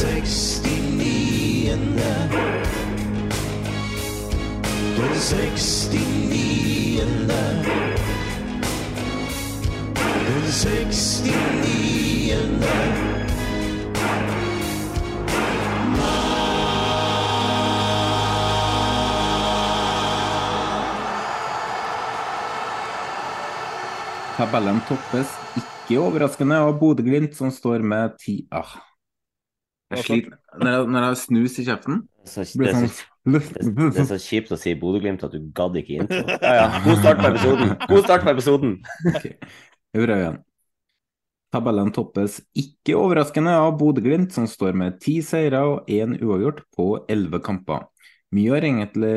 Sekstiniende. Den sekstiniende. Den sekstiniende. Tabellen toppes ikke overraskende av Bodø-Glimt, som står med ti ah. Jeg sliter når jeg, når jeg har snus i kjeften. Så, det, er så, det, det er så kjipt å si Bodø-Glimt at du gadd ikke intro. Ja, ja. God start på episoden! God start på episoden! okay. igjen. Tabellen toppes ikke overraskende av Bodø-Glimt, som står med ti seire og én uavgjort på elleve kamper. Mye har egentlig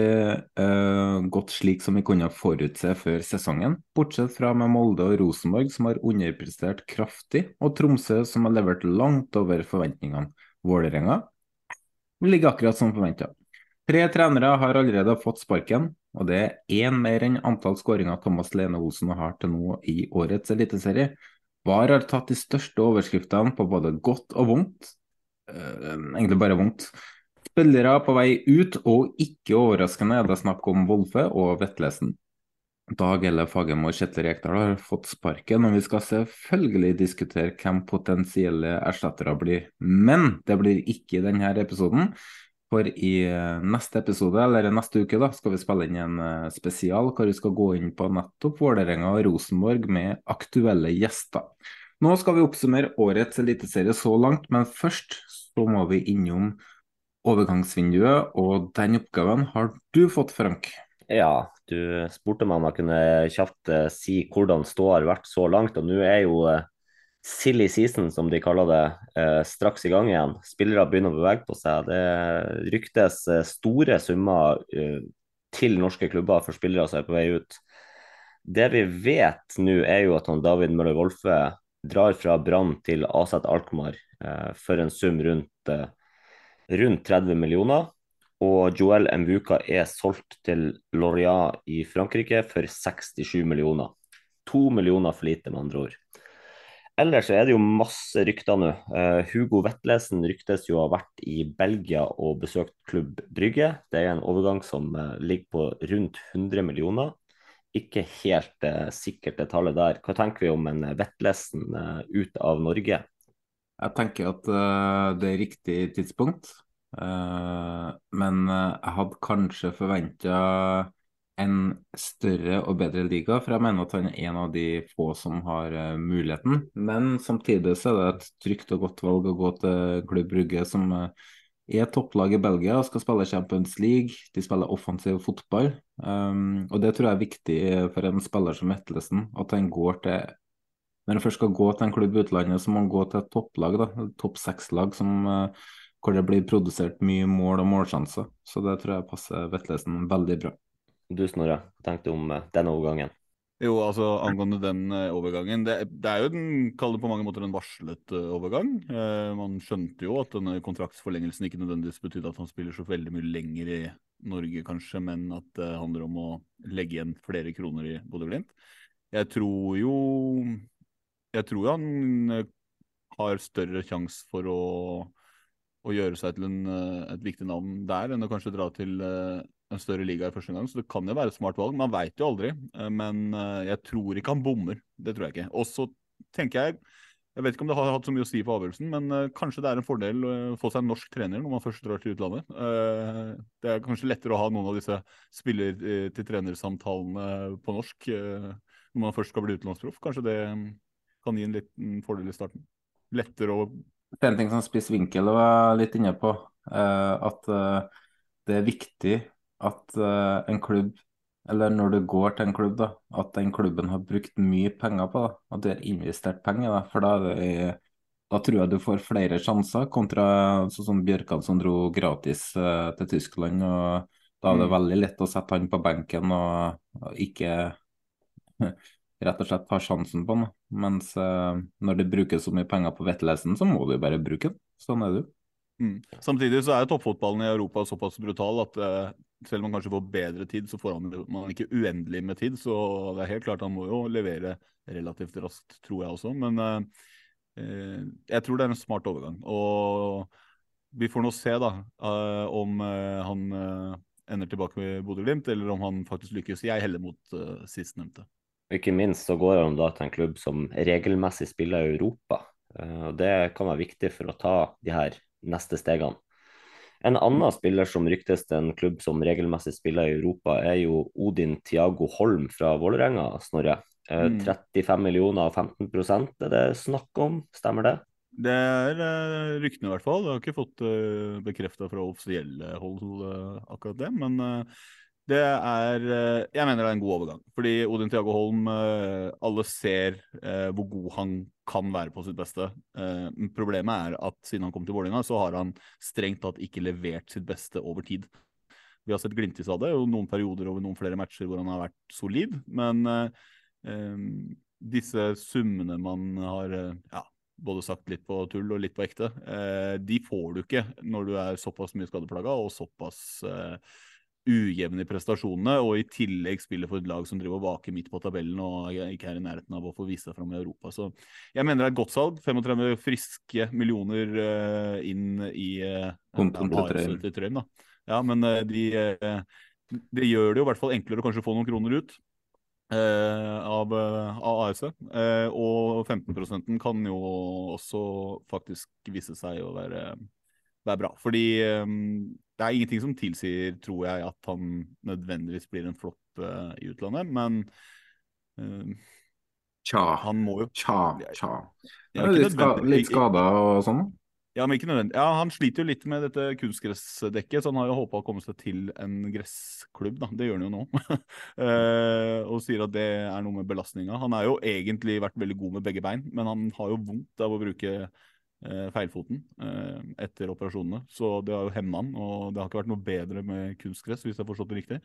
uh, gått slik som vi kunne forutse før sesongen, bortsett fra med Molde og Rosenborg, som har underprestert kraftig, og Tromsø, som har levert langt over forventningene. Vålerenga ligger akkurat som forventa. Tre trenere har allerede fått sparken, og det er én mer enn antall skåringer Thomas Lene Olsen har til nå i årets eliteserie. VAR har tatt de største overskriftene på både godt og vondt. Eh, egentlig bare vondt. Spillere på vei ut, og ikke overraskende er det snakk om Wolfe og Vetlesen. Dag Elle Fagermo og Kjetil Rekdal har fått sparken, og vi skal selvfølgelig diskutere hvem potensielle erstattere blir. Men det blir ikke i denne episoden. For i eh, neste episode, eller neste uke, da, skal vi spille inn en eh, spesial hvor vi skal gå inn på nettopp Vålerenga og Rosenborg med aktuelle gjester. Nå skal vi oppsummere årets eliteserie så langt, men først så må vi innom overgangsvinduet, og den oppgaven har du fått, Frank. Ja, du spurte meg om jeg kunne kjapt eh, si hvordan ståa har vært så langt, og nå er jo eh, silly season, som de kaller det, eh, straks i gang igjen. Spillere begynner å bevege på seg. Det ryktes store summer til norske klubber for spillere som er på vei ut. Det vi vet nå, er jo at han David Møller Wolfe drar fra Brann til AZ Alkmaar for en sum rundt, rundt 30 millioner. Og Joel Mvuka er solgt til Loria i Frankrike for 67 millioner. To millioner for lite, med andre ord. Ellers er det jo masse rykter nå. Uh, Hugo Vetlesen ryktes jo å ha vært i Belgia og besøkt klubb Brygge. Det er en overgang som uh, ligger på rundt 100 millioner. Ikke helt uh, sikkert det tallet der. Hva tenker vi om en Vetlesen ut av Norge? Jeg tenker at det er riktig tidspunkt. Eh, men eh, jeg hadde kanskje forventa en større og bedre liga, for jeg mener at han er en av de få som har eh, muligheten. Men samtidig så er det et trygt og godt valg å gå til Klubb Brugge, som er topplag i Belgia og skal spille Champions League. De spiller offensiv fotball. Um, og det tror jeg er viktig for en spiller som Vetlesen, at han går til Når han først skal gå til en klubb i utlandet, så må han gå til et topplag, da, topp seks-lag som eh, hvor det blir produsert mye mål og målsjanser. Så det tror jeg passer Vetlesen veldig bra. Du Snorre, hva tenkte du om eh, den overgangen? Jo, altså angående den eh, overgangen. Det, det er jo den, kall det på mange måter en varslet eh, overgang. Eh, man skjønte jo at denne kontraktsforlengelsen ikke nødvendigvis betydde at han spiller så veldig mye lenger i Norge, kanskje, men at det handler om å legge igjen flere kroner i Bodø-Glimt. Jeg tror jo Jeg tror han har større sjanse for å, å gjøre seg til en, eh, et viktig navn der, enn å kanskje dra til eh, en større liga i første gang, så det kan jo være et smart valg. Man veit jo aldri, eh, men jeg tror ikke han bommer. Det tror jeg ikke. Og så tenker jeg jeg vet ikke om det har hatt så mye å si for avgjørelsen, men kanskje det er en fordel å få seg en norsk trener når man først drar til utlandet. Det er kanskje lettere å ha noen av disse spiller-til-trener-samtalene på norsk når man først skal bli utenlandsproff. Kanskje det kan gi en liten fordel i starten. Lettere å En ting som Spiss vinkel var litt inne på, at det er viktig at en klubb eller når du går til en klubb, da, at den klubben har brukt mye penger på det, at du har investert penger. Da, for da, det, da, tror jeg du får flere sjanser, kontra sånn som Bjørkan som dro gratis til Tyskland. og Da er det mm. veldig lett å sette han på benken og, og ikke rett og slett har sjansen på den. Mens uh, når det brukes så mye penger på vettlesen, så må du bare bruke den. Sånn er det jo. Mm. Samtidig så er toppfotballen i Europa såpass brutal at uh, selv om han kanskje får bedre tid, så får han man ikke uendelig med tid. Så det er helt klart han må jo levere relativt raskt, tror jeg også. Men uh, jeg tror det er en smart overgang. Og vi får nå se da om han ender tilbake med Bodø-Glimt, eller om han faktisk lykkes. Jeg heller mot sistnevnte. Ikke minst så går han da til en klubb som regelmessig spiller i Europa. Det kan være viktig for å ta de her neste stegene. En annen spiller som ryktes til en klubb som regelmessig spiller i Europa, er jo Odin Tiago Holm fra Vålerenga, Snorre. Eh, mm. 35 millioner og 15 er det snakk om, stemmer det? Det er uh, ryktene, i hvert fall. Jeg har ikke fått bekrefta fra offisielle hold akkurat det. Men det er Jeg mener det er en god overgang. Fordi Odin Tiago Holm, alle ser hvor god han kan være på sitt beste. Eh, problemet er at siden han kom til Vålerenga, så har han strengt tatt ikke levert sitt beste over tid. Vi har sett glimtis av det, og noen perioder over noen flere matcher hvor han har vært solid. Men eh, eh disse summene man har eh, ja, både sagt litt på tull og litt på ekte, eh, de får du ikke når du er såpass mye skadeplaga og såpass eh, ujevne i prestasjonene, og i tillegg spiller for et lag som driver og vaker midt på tabellen og ikke er i nærheten av å få vise seg fram i Europa. Så jeg mener det er et godt salg. 35 friske millioner uh, inn i uh, Trøim. Ja, men uh, de, uh, de, gjør det jo i hvert fall enklere å kanskje få noen kroner ut. av, av AS. og 15% kan jo også faktisk vise seg å være, være bra. Fordi det er ingenting som tilsier, tror jeg, at han nødvendigvis blir en flopp uh, i utlandet, men uh, Tja. Han må jo Tja, tja. Ja, litt, ska, litt skada og sånn? Ja, men ikke nødvendig. Ja, Han sliter jo litt med dette kunstgressdekket, så han har jo håpa å komme seg til en gressklubb. da, Det gjør han jo nå. uh, og sier at det er noe med belastninga. Han har jo egentlig vært veldig god med begge bein, men han har jo vondt av å bruke Eh, feilfoten eh, etter operasjonene. Så det har jo hemma han, og det har ikke vært noe bedre med kunstgress, hvis jeg har forstått det riktig.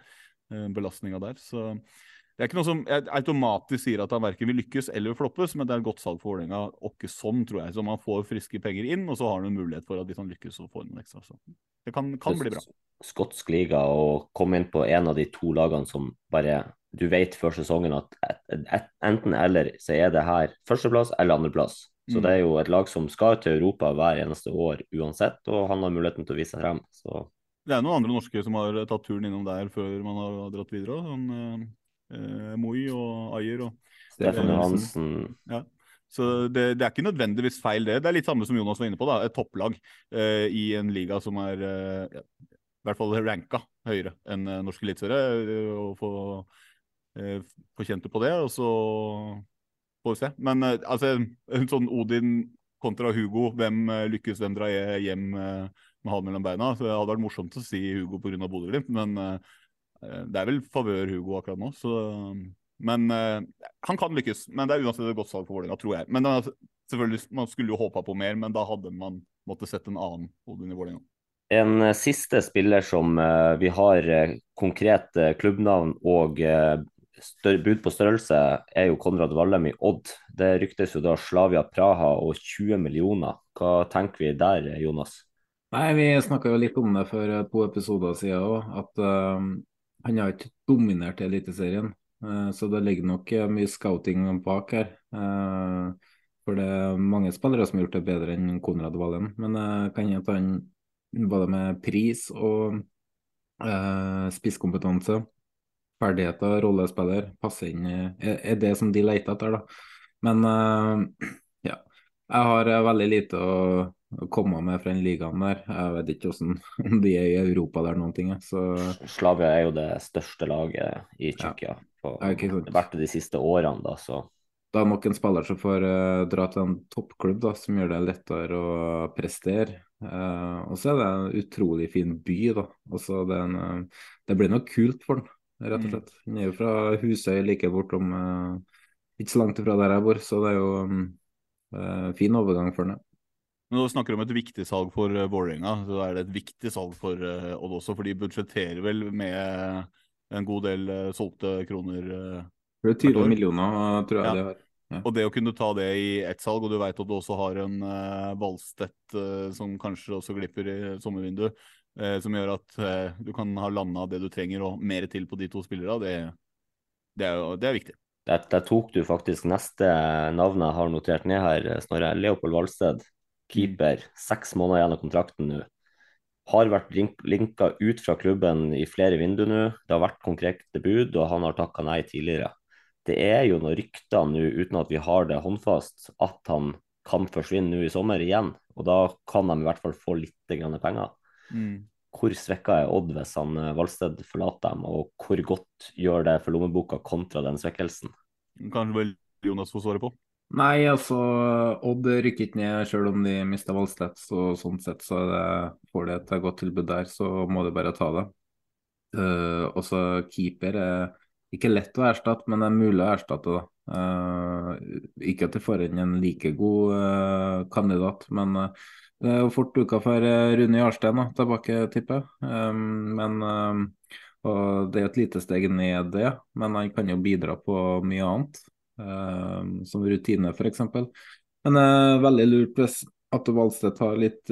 Eh, Belastninga der. Så det er ikke noe som automatisk sier at han verken vil lykkes eller floppes, men det er et godt salg for Vålerenga åkke sånn, tror jeg. Så man får friske penger inn, og så har han en mulighet for at hvis han lykkes, så får han en ekstra. Så det kan, kan bli bra. Skotsk liga og komme inn på en av de to lagene som bare du vet før sesongen at enten eller så er det her førsteplass eller andreplass. Så det er jo et lag som skal til Europa hver eneste år uansett, og han har muligheten til å vise seg frem. Så. Det er noen andre norske som har tatt turen innom der før man har dratt videre. Sånn, eh, Moi og Ayer og Stefan Johansen. Ja. Så det, det, er ikke nødvendigvis feil, det. Det er litt samme som Jonas var inne på. da, Et topplag eh, i en liga som er eh, i hvert fall ranka høyere enn norske norsk eliteserie. Eh, og få, eh, få kjent på det. Og så får vi se. Men uh, altså, en sånn Odin kontra Hugo, hvem uh, lykkes, hvem drar hjem uh, med halen mellom beina? Så Det hadde vært morsomt å si Hugo pga. Bodø-Glimt, men det er vel favør Hugo akkurat nå. Så, men han kan lykkes. Men det er uansett et godt salg for Vålerenga, tror jeg. Men selvfølgelig, Man skulle jo håpa på mer, men da hadde man måttet sett en annen Odin i Vålerenga. En siste spiller som vi har konkret klubbnavn og bud på størrelse er jo Konrad Vallem i Odd. Det ryktes jo da Slavia Praha og 20 millioner. Hva tenker vi der, Jonas? Nei, Vi snakka litt om det for to episoder siden òg, at uh, han har ikke dominert Eliteserien. Uh, så det ligger nok mye scouting bak her. Uh, for det er mange spillere som har gjort det bedre enn Konrad Vallem. Men uh, kan hende han både med pris og Eh, spisskompetanse, ferdigheter, rollespiller, passer inn er, det som de leter etter, da. Men eh, ja, jeg har eh, veldig lite å, komme med fra den ligaen der. Jeg vet ikke hvordan, om de er i Europa eller noen ting. Så Slavia er jo det største laget i Tsjekkia. Ja. Det har vært de siste årene, da, så da er nok en spiller som får uh, dra til en toppklubb da, som gjør det lettere å prestere. Uh, og så er det en utrolig fin by, da. Og så det, en, eh, det blir noe kult for han, rett og slett. Han er jo fra Husøy, like bortom uh, Ikke så langt ifra der jeg bor, så det er jo um, uh, fin overgang for ham. Men Når du snakker om et viktig salg for uh, Vålerenga, så er det et viktig salg for uh, Odd også, for de budsjetterer vel med en god del uh, solgte kroner. Uh, Det er 20 millioner, tror jeg Ja. de har. Ja. Og det å kunne ta det i ett salg, og du veit at du også har en uh, Valstedt eh, som kanskje også glipper i sommervinduet, som gjør at eh, du kan ha landa det du trenger og mer til på de to spillerne, det, det, er, jo- det er viktig. der, der tok du faktisk neste navn jeg har notert ned her, Snorre. Leopold Valsted, keeper. Seks måneder igjen av kontrakten nå. Har vært link- linka ut fra klubben i flere vinduer nå. Det har vært konkrete bud, og han har takka nei tidligere. Det er jo noen rykter nå, uten at vi har det håndfast, at han kan forsvinne nå i sommer igjen. Og da kan de i hvert fall få litt grann penger. Hvor svekka er Odd hvis han eh, Valsted forlater dem, og hvor godt gjør det for lommeboka kontra den svekkelsen? Kanskje vel Jonas får svare på? Nei, altså Odd rykket ned selv om de mista Valstedt, så sånn sett så er det, får de et godt tilbud der, så må de bare ta det. Uh, også keeper er ikke lett å erstatte, men det er mulig å erstatte. da. Uh, ikke at de får inn en like god uh, kandidat, men eh, det er jo fort duka for eh, Rune Jarstein da, tilbake, tipper jeg. Um, men um, og Det er et lite steg ned, det, men han kan jo bidra på mye annet. Um, som rutine, f.eks. Men det er veldig lurt hvis Atte Valstedt har litt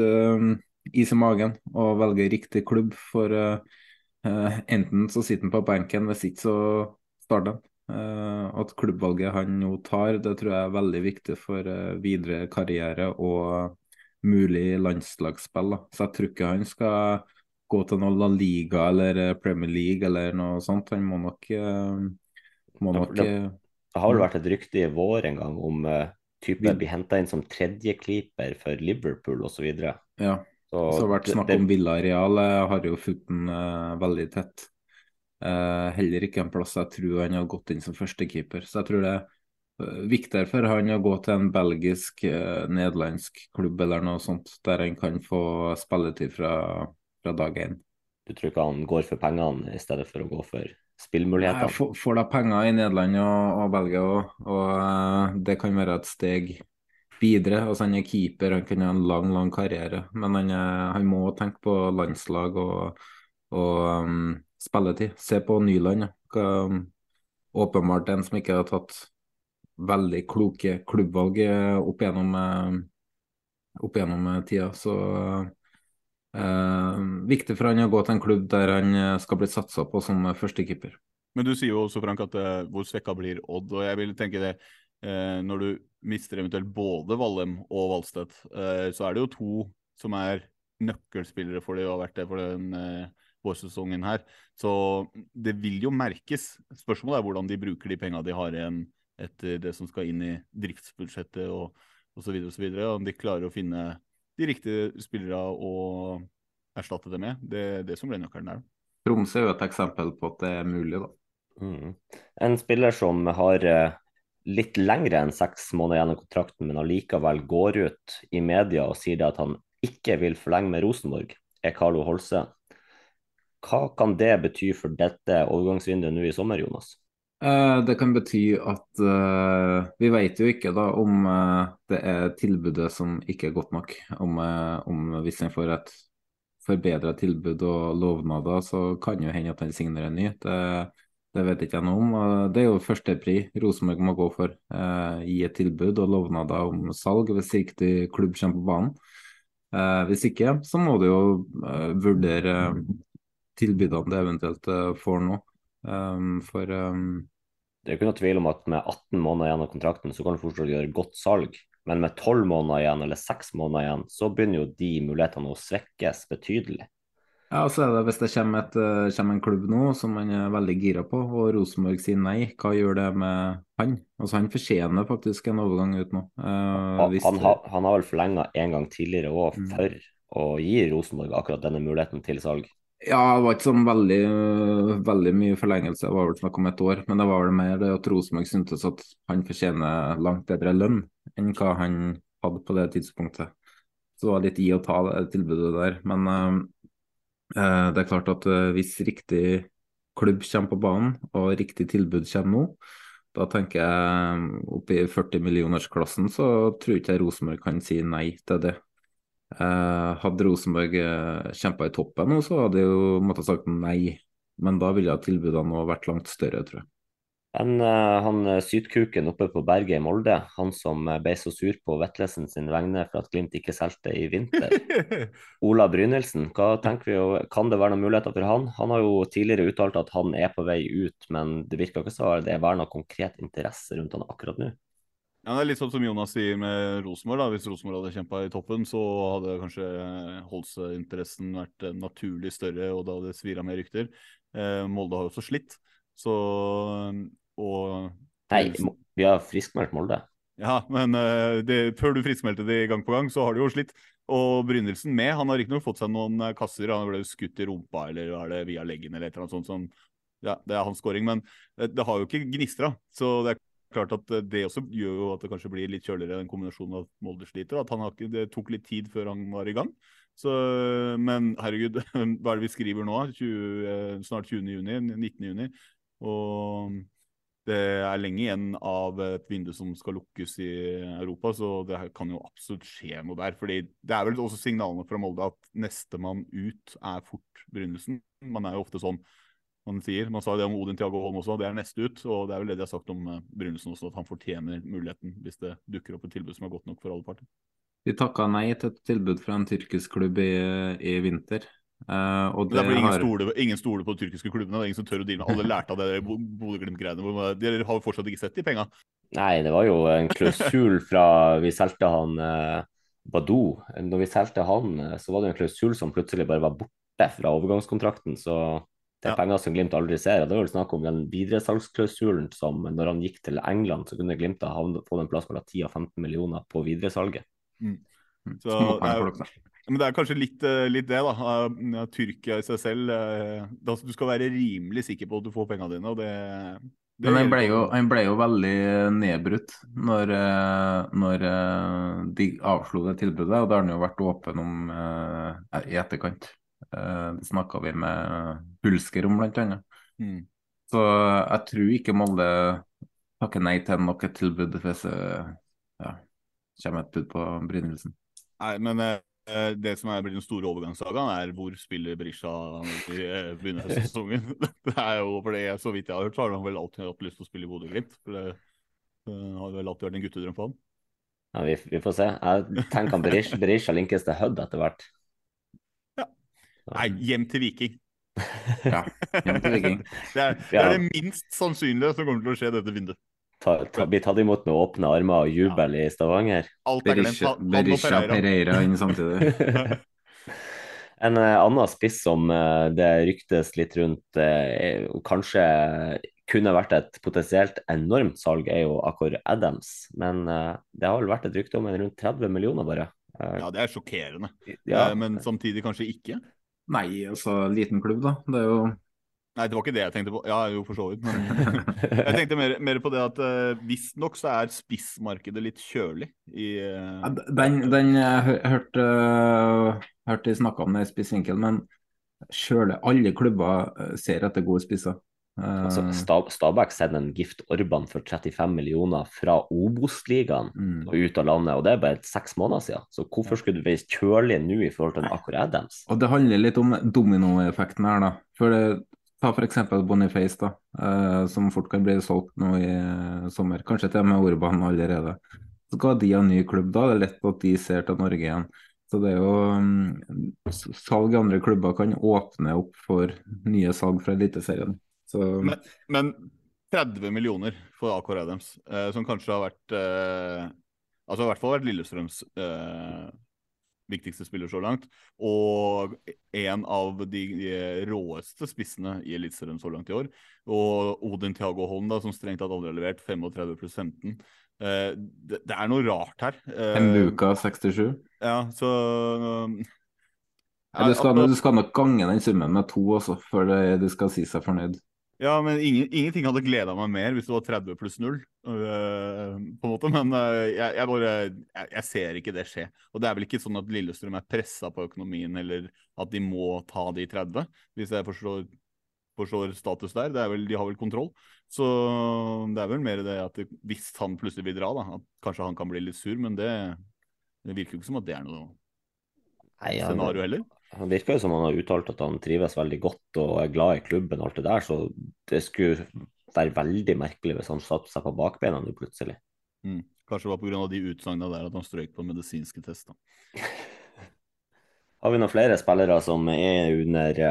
is i magen og velger riktig klubb. For uh, uh, enten så sitter han på benken, hvis ikke så starter han. At klubbvalget han nå tar, det tror jeg er veldig viktig for videre karriere og mulig landslagsspill. Da. Så jeg tror ikke han skal gå til noe La Liga eller uh, Premier League eller noe sånt. Han må nok, må nok det, det har vel vært et rykte i vår en gang om uh, typen blir henta inn som tredjekeeper for Liverpool osv. Ja. Så, så har vært snakk om Villareal. Jeg har jo fulgt den veldig tett. Uh, heller ikke en plass jeg tror han har gått inn som førstekeeper. Så jeg tror det er uh, viktigere for han å gå til en belgisk, uh, nederlandsk klubb eller noe sånt, der han kan få spilletid fra, fra dag én. Du tror ikke han går for pengene i stedet for å gå for spillmulighetene? Får, får da penger i Nederland og, og Belgia òg, og det kan være et steg videre. Altså Han er keeper, han kan ha en lang, lang karriere, men han, han må tenke på landslag og, og um, spilletid. Se på Nyland. Ja. Åpenbart en som ikke har tatt veldig kloke klubbvalg opp gjennom, opp gjennom tida. Så eh, viktig for han å gå til en klubb der han skal bli satsa på som førstekeeper. Men du sier jo også, Frank, at hvor svekka blir Odd. og jeg vil tenke det eh, Når du mister eventuelt både Vallem og Valstedt, eh, så er det jo to som er nøkkelspillere for det og har vært det for den vårsesongen her. Så det vil jo merkes. Spørsmålet er hvordan de bruker de penga de har igjen etter det som skal inn i driftsbudsjettet og osv. osv. Om de klarer å finne de riktige spillerne å erstatte det med. Det er det som blir nøkkelen der. Tromsø er jo et eksempel på at det er mulig, da. Mm. En spiller som har litt lengre enn seks måneder igjen av kontrakten, men allikevel går ut i media og sier det at han ikke vil forlenge med Rosenborg, er Carlo Holse. Hva kan det bety for dette overgangsvinduet nå i sommer, Jonas? Eh, det kan bety at uh, Vi vet jo ikke da om uh, det er tilbudet som ikke er godt nok. Om, uh, om hvis en får et forbedra tilbud og lovnader, så kan jo hende at han signerer en ny. Det, det vet ikke jeg noe om. Det er jo førstepri Rosenborg må gå for. gi et tilbud og lovnader om salg hvis riktig klubb kommer på banen. hvis ikke, så må du jo vurdere tilbudene det eventuelt får nå. Um, for um... Det er jo ikke noe tvil om at med 18 måneder igjen av kontrakten, så kan du fortsatt gjøre godt salg. Men med 12 måneder igjen, eller 6 måneder igjen, så begynner jo de mulighetene å svekkes betydelig. Ja, og så er det Hvis det kommer, et, eh, kommer en klubb nå som man er veldig gira på, og Rosenborg sier nei, hva gjør det med han? Altså Han fortjener faktisk en overgang ut nå. Eh, Han, han, har, han har vel forlenga en gang tidligere òg Mm. å gi Rosenborg akkurat denne muligheten til salg. Ja, det var ikke sånn veldig, veldig mye forlengelse, det var vel snakk om et år. Men det var vel mer det at Rosenborg syntes at han fortjener langt bedre lønn enn hva han hadde på det tidspunktet. Så det var litt i å ta, det tilbudet der. Men øh, øh, det er klart at øh, hvis riktig klubb kommer på banen, og riktig tilbud kommer nå, da tenker jeg oppe i 40 millionersklassen, så tror ikke jeg Rosenborg kan si nei til det. Eh, hadde Rosenborg uh, kjempa i toppen nå, så hadde jeg jo måttet sagt nei. Men da ville tilbudene vært langt større, tror jeg. Men eh, han eh, sytkuken oppe på berget i Molde, han som eh, ble så sur på Vetlesen sin vegne for at Glimt ikke solgte i vinter, Ola Brynildsen, hva tenker vi, og kan det være noen muligheter for han? Han har jo tidligere uttalt at han er på vei ut, men det virker ikke så det er være noe konkret interesse rundt han akkurat nå. Ja, det er litt sånn som Jonas sier med Rosenborg. Hvis Rosenborg hadde kjempa i toppen, så hadde kanskje eh, Holse-interessen vært eh, naturlig større, og da hadde det svira med rykter. Eh, Molde har jo også slitt, så Og Nei, vi har friskmeldt Molde. Ja, men eh, det, før du friskmeldte de gang på gang, så har de jo slitt. Og Brynildsen med. Han har riktignok fått seg noen eh, kasser. Han ble skutt i rumpa, eller er det via leggen, eller et eller annet sånt. Som, ja, det er hans scoring, men det, det har jo ikke gnistra. Så det er klart at eh, det også gjør jo at det kanskje blir litt kjøligere, den kombinasjonen av Molde sliter. At han ikke, det tok litt tid før han var i gang. Så, men herregud, hva er det vi skriver nå? 20, eh, snart 20. juni, 19. juni. Og det er lenge igjen av et vindu som skal lukkes i Europa, så det kan jo absolutt skje noe der. fordi Det er vel også signalene fra Molde at nestemann ut er fort Brynildsen. Man er jo ofte sånn man sier. Man sa det om Odin Tiago Holm også, det er neste ut. Og det er vel det de har sagt om eh, Brynildsen også, at han fortjener muligheten hvis det dukker opp et tilbud som er godt nok for alle parter. De takka nei til et tilbud fra en tyrkisk klubb i, i vinter. Uh, og det er fordi ingen, har- stole, ingen stole på de tyrkiske klubbene. Det er ingen som tør å deale med Alle lærte av det Bo- Bodø-Glimt-greiene. Dere har jo fortsatt ikke sett de penga. Nei, det var jo en klausul fra vi solgte han eh, Badou. Når vi solgte han, eh, så var det en klausul som plutselig bare var borte fra overgangskontrakten. Så det er Ja. penger som Glimt aldri ser. Det var vel snakk om den videresalgsklausulen som når han gikk til England, så kunne Glimt ha fått en plass mellom 10 og 15 millioner på videresalget. Så Småpenger det er-. Men det er kanskje litt, eh, litt det, da. Eh, Tyrkia i seg selv eh, da, Du skal være rimelig sikker på at du får pengene dine, og det, det Men han ble, jo, han ble jo veldig nedbrutt når, eh, når eh, de avslo det tilbudet, og da har han jo vært åpen om eh, i etterkant. Eh, Det snakka vi med Hulsker om, blant annet. Mm. Så jeg tror ikke Molde takker nei til nok et tilbud hvis det ja, kommer et bud på Brynildsen. Nei, men eh, det som er blitt den store overgangssagaen, er hvor spiller Berisha i eh, begynnelsen av sesongen. Det er jo fordi, Så vidt jeg har hørt, så har han vel alltid hatt lyst til å spille i Bodø-Glimt. For det eh, har vel alltid vært en guttedrøm for han. Ja, vi, vi får se. Jeg tenker Berisha, Berisha linkes til Hødd etter hvert. Ja. Nei, hjem til Viking. Ja, hjem til Viking. Det er, det er det minst sannsynlige som kommer til å skje dette vinduet. Ta, ta, bli tatt imot med åpne armer og jubel i Stavanger. Er. Berisha, Berisha Pereira. Inn samtidig. En uh, annen spiss som uh, det ryktes litt rundt, er- kanskje kunne vært et potensielt enormt salg, er jo Akor Adams. Men det har vel vært et rykte om en rundt 30 millioner, bare. Ja, det er sjokkerende. ja, Men samtidig kanskje ikke. Nei, altså liten klubb, da. Det er jo Nei, det var ikke det jeg tenkte på. Ja, jo, for så vidt. Men jeg tenkte mer, mer på det at uh, visstnok så er spissmarkedet litt kjølig i uh... Ja, Den, den jeg hørte uh, hørte de snakka om det i spissvinkel, men sjøl alle klubber eh, ser etter gode spisser. Eh, altså, Sta- Stabæk sender en Gift Orban for 35 millioner fra Obos-ligaen mm. og ut av landet, og det er bare seks måneder siden. Så hvorfor skulle du være kjølig nå i forhold til akkurat Adams? Og det handler litt om dominoeffekten her, da. For det, ta f.eks. Boniface, da, eh, som fort kan bli solgt nå i eh, sommer. Kanskje til og med Orban allerede. Så Skal de ha ny klubb, da det er lett at de ser til Norge igjen. Så det er jo mm, Salg i andre klubber kan åpne opp for nye salg fra Eliteserien. Så Men, men 30 millioner for AK Redems, eh, som kanskje har vært eh, Altså i hvert fall vært Lillestrøms eh, viktigste spiller så langt. Og en av de råeste spissene i Eliteserien så langt i år. Og Odin Thiago Holm, da, som strengt tatt aldri har levert, 35 pluss 15. Eh, det, det, er noe rart her. Eh, Mbuka 67. Ja, så ja, du, skal, du, skal, nok gange den summen med to også, før du skal si seg fornøyd. Ja, men ingen, ingenting hadde gleda meg mer hvis det var 30 pluss 0, uh, på en måte. Men uh, jeg, jeg, bare jeg, jeg, ser ikke det skje. Og det er vel ikke sånn at Lillestrøm er pressa på økonomien, eller at de må ta de 30, hvis jeg forstår, forstår status der. Vel, de har vel kontroll. Så det er vel mer det at det, hvis han plutselig vil dra, da, at kanskje han kan bli litt sur, men det, det virker jo ikke som at det er noe Nei, scenario heller. Han virker jo som han har uttalt at han trives veldig godt og er glad i klubben og alt det der, så det skulle være veldig merkelig hvis han satte seg på bakbeina nå plutselig. Mm. Kanskje det var pga. de utsagnene der at han strøk på medisinske tester. har vi noen flere spillere som er under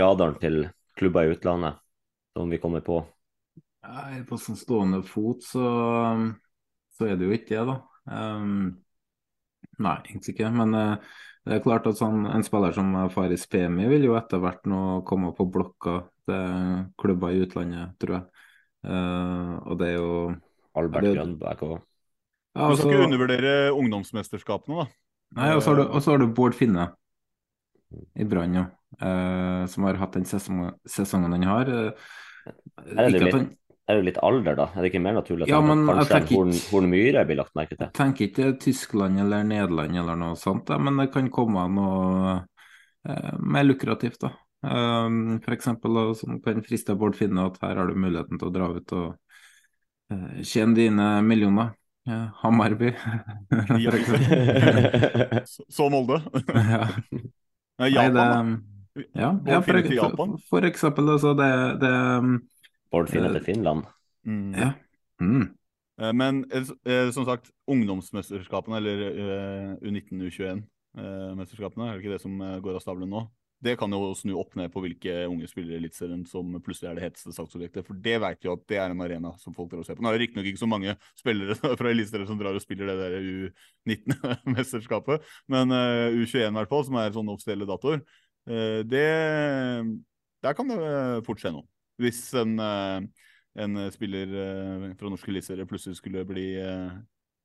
radaren til klubber i utlandet, som vi kommer på? Nei, på sånn stående fot så, så er det jo ikke det, da. Um, nei, egentlig ikke. Men uh, det er klart at sånn, En spiller som Faris Pemi vil jo etter hvert nå komme på blokka til klubber i utlandet, tror jeg. Uh, og det er jo Albert Grønberg òg. Ja, du skal ikke undervurdere ungdomsmesterskapene, da. Nei, og så har, har, du Bård Finne i Brann, ja. Uh, som har hatt den sesongen, sesongen han har. Uh, det litt, han, er det litt alder, da? Er det ikke mer naturlig at ja, men, kanskje en Horn, Horn Myhre blir lagt merke til? Jeg tenker ikke Tyskland eller Nederland eller noe sånt, da, men det kan komme noe eh, mer lukrativt. da. Um, eksempel, som kan friste Bård Finne at her har du muligheten til å dra ut og uh, tjene dine millioner. Ja, Hammarby, for eksempel. så Molde. ja. Japan, Nei, det, ja, ja for, for, for, eksempel, altså, det, det Bård Finne til Finland. Mm. Ja. Mm. Eh, men eh, som sagt, ungdomsmesterskapene, eller U19, U21-mesterskapene, er det ikke det som går av stabelen nå? Det kan jo snu opp ned på hvilke unge spillere i Eliteserien som plutselig er det heteste saksobjektet. For det vet jo at det er en arena som folk drar og ser på. Nå er det riktignok ikke så mange spillere fra Eliteserien som drar og spiller det der U19-mesterskapet, men U21 i hvert fall, som er sånne offisielle datoer, det Der kan det fort skje noe hvis en, eh, en spiller eh, fra norske eliteserie plutselig skulle bli, eh,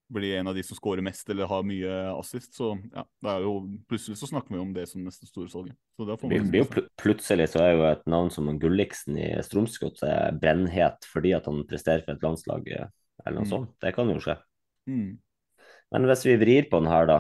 bli, en av de som scorer mest eller har mye assist, så ja, er jo plutselig så snakker vi om det som neste store salget. Så det blir jo plutselig så er jo et navn som Gulliksen i Strømsgodt brennhet fordi at han presterer for et landslag eller noe mm. sånt. Det kan jo skje. Mm. Men hvis vi vrir på den her, da.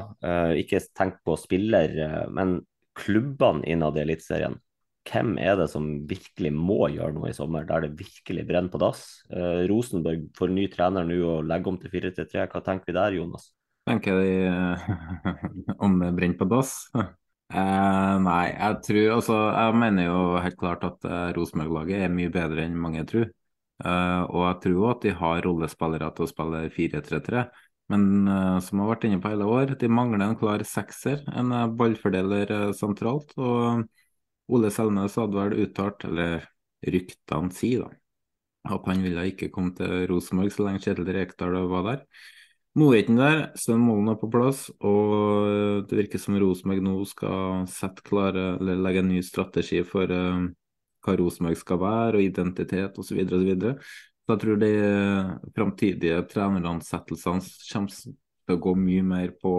ikke tenk på spiller, men klubbene innad i Eliteserien hvem er det som virkelig må gjøre noe i sommer, der det virkelig brenner på dass? Eh, Rosenborg får ny trener nå og legger om til 4-3-3. Hva tenker vi der, Jonas? Tenker de eh, om det brenner på dass? Eh, nei, jeg tror altså Jeg mener jo helt klart at eh, Rosenborg-laget er mye bedre enn mange tror. Eh, og jeg tror at de har rollespillere til å spille 4-3-3. Men uh, som har vært inne på hele år, de mangler en klar sekser, en uh, ballfordeler sentralt. Og Ole Selnes hadde vel uttalt, eller ryktene sier, da, at han ville ikke komme til Rosenborg så lenge Kjetil Rekdal var der. Nå er ikke der, Sven Mollen er på plass, og det virker som Rosenborg nå skal sette klare, eller legge en ny strategi for uh, hva Rosenborg skal være, og identitet osv. Og så, så jeg tror de framtidige treneransettelsene kommer til å gå mye mer på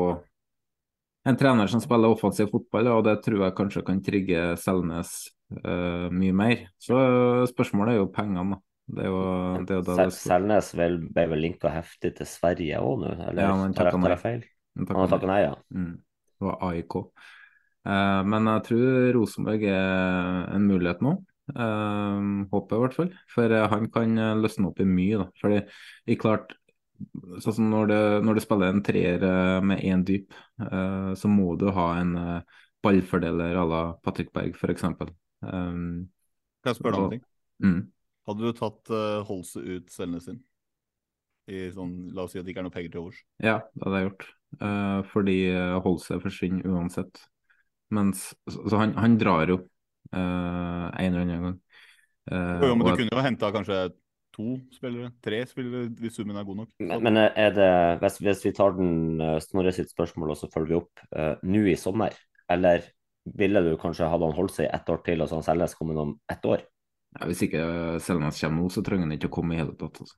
en trener som spiller offensiv fotball, og det tror jeg kanskje kan trigge Selnes uh, mye mer. Så spørsmålet er jo pengene, da. Det er jo, det er jo Sel Selnes vel, ble vel linka heftig til Sverige òg nå, eller ja, tar jeg feil? Han har takket nei, ja. Mm. Det var AIK. Uh, men jeg tror Rosenborg er en mulighet nå. Uh, håper jeg i hvert fall. For han kan løsne opp i mye. da. Fordi det klart, sånn som når, det, når du spiller en treer eh, med én dyp, uh, så må du ha en uh, ballfordeler à la Patrick Berg, f.eks. Um, kan jeg spørre deg om ting? Mm. Hadde du tatt uh, Holse ut cellene sin? I sånn, la oss si at det ikke er noe penger til overs? Ja, det hadde jeg gjort. Uh, fordi Holse forsvinner uansett. Mens, så, så han, han, drar jo en eller annen gang. jo, men du kunne jo henta kanskje to spillere, tre spillere, hvis summen er god nok. Men, men er det, hvis, hvis vi tar den uh, Snorre sitt spørsmål og så følger vi opp uh, nå i sommer, eller ville du kanskje hadde han holdt seg ett år til og så han selges kommet om ett år? Ja, hvis ikke Selnes kommer nå, så trenger han ikke å komme i hele tatt. Altså.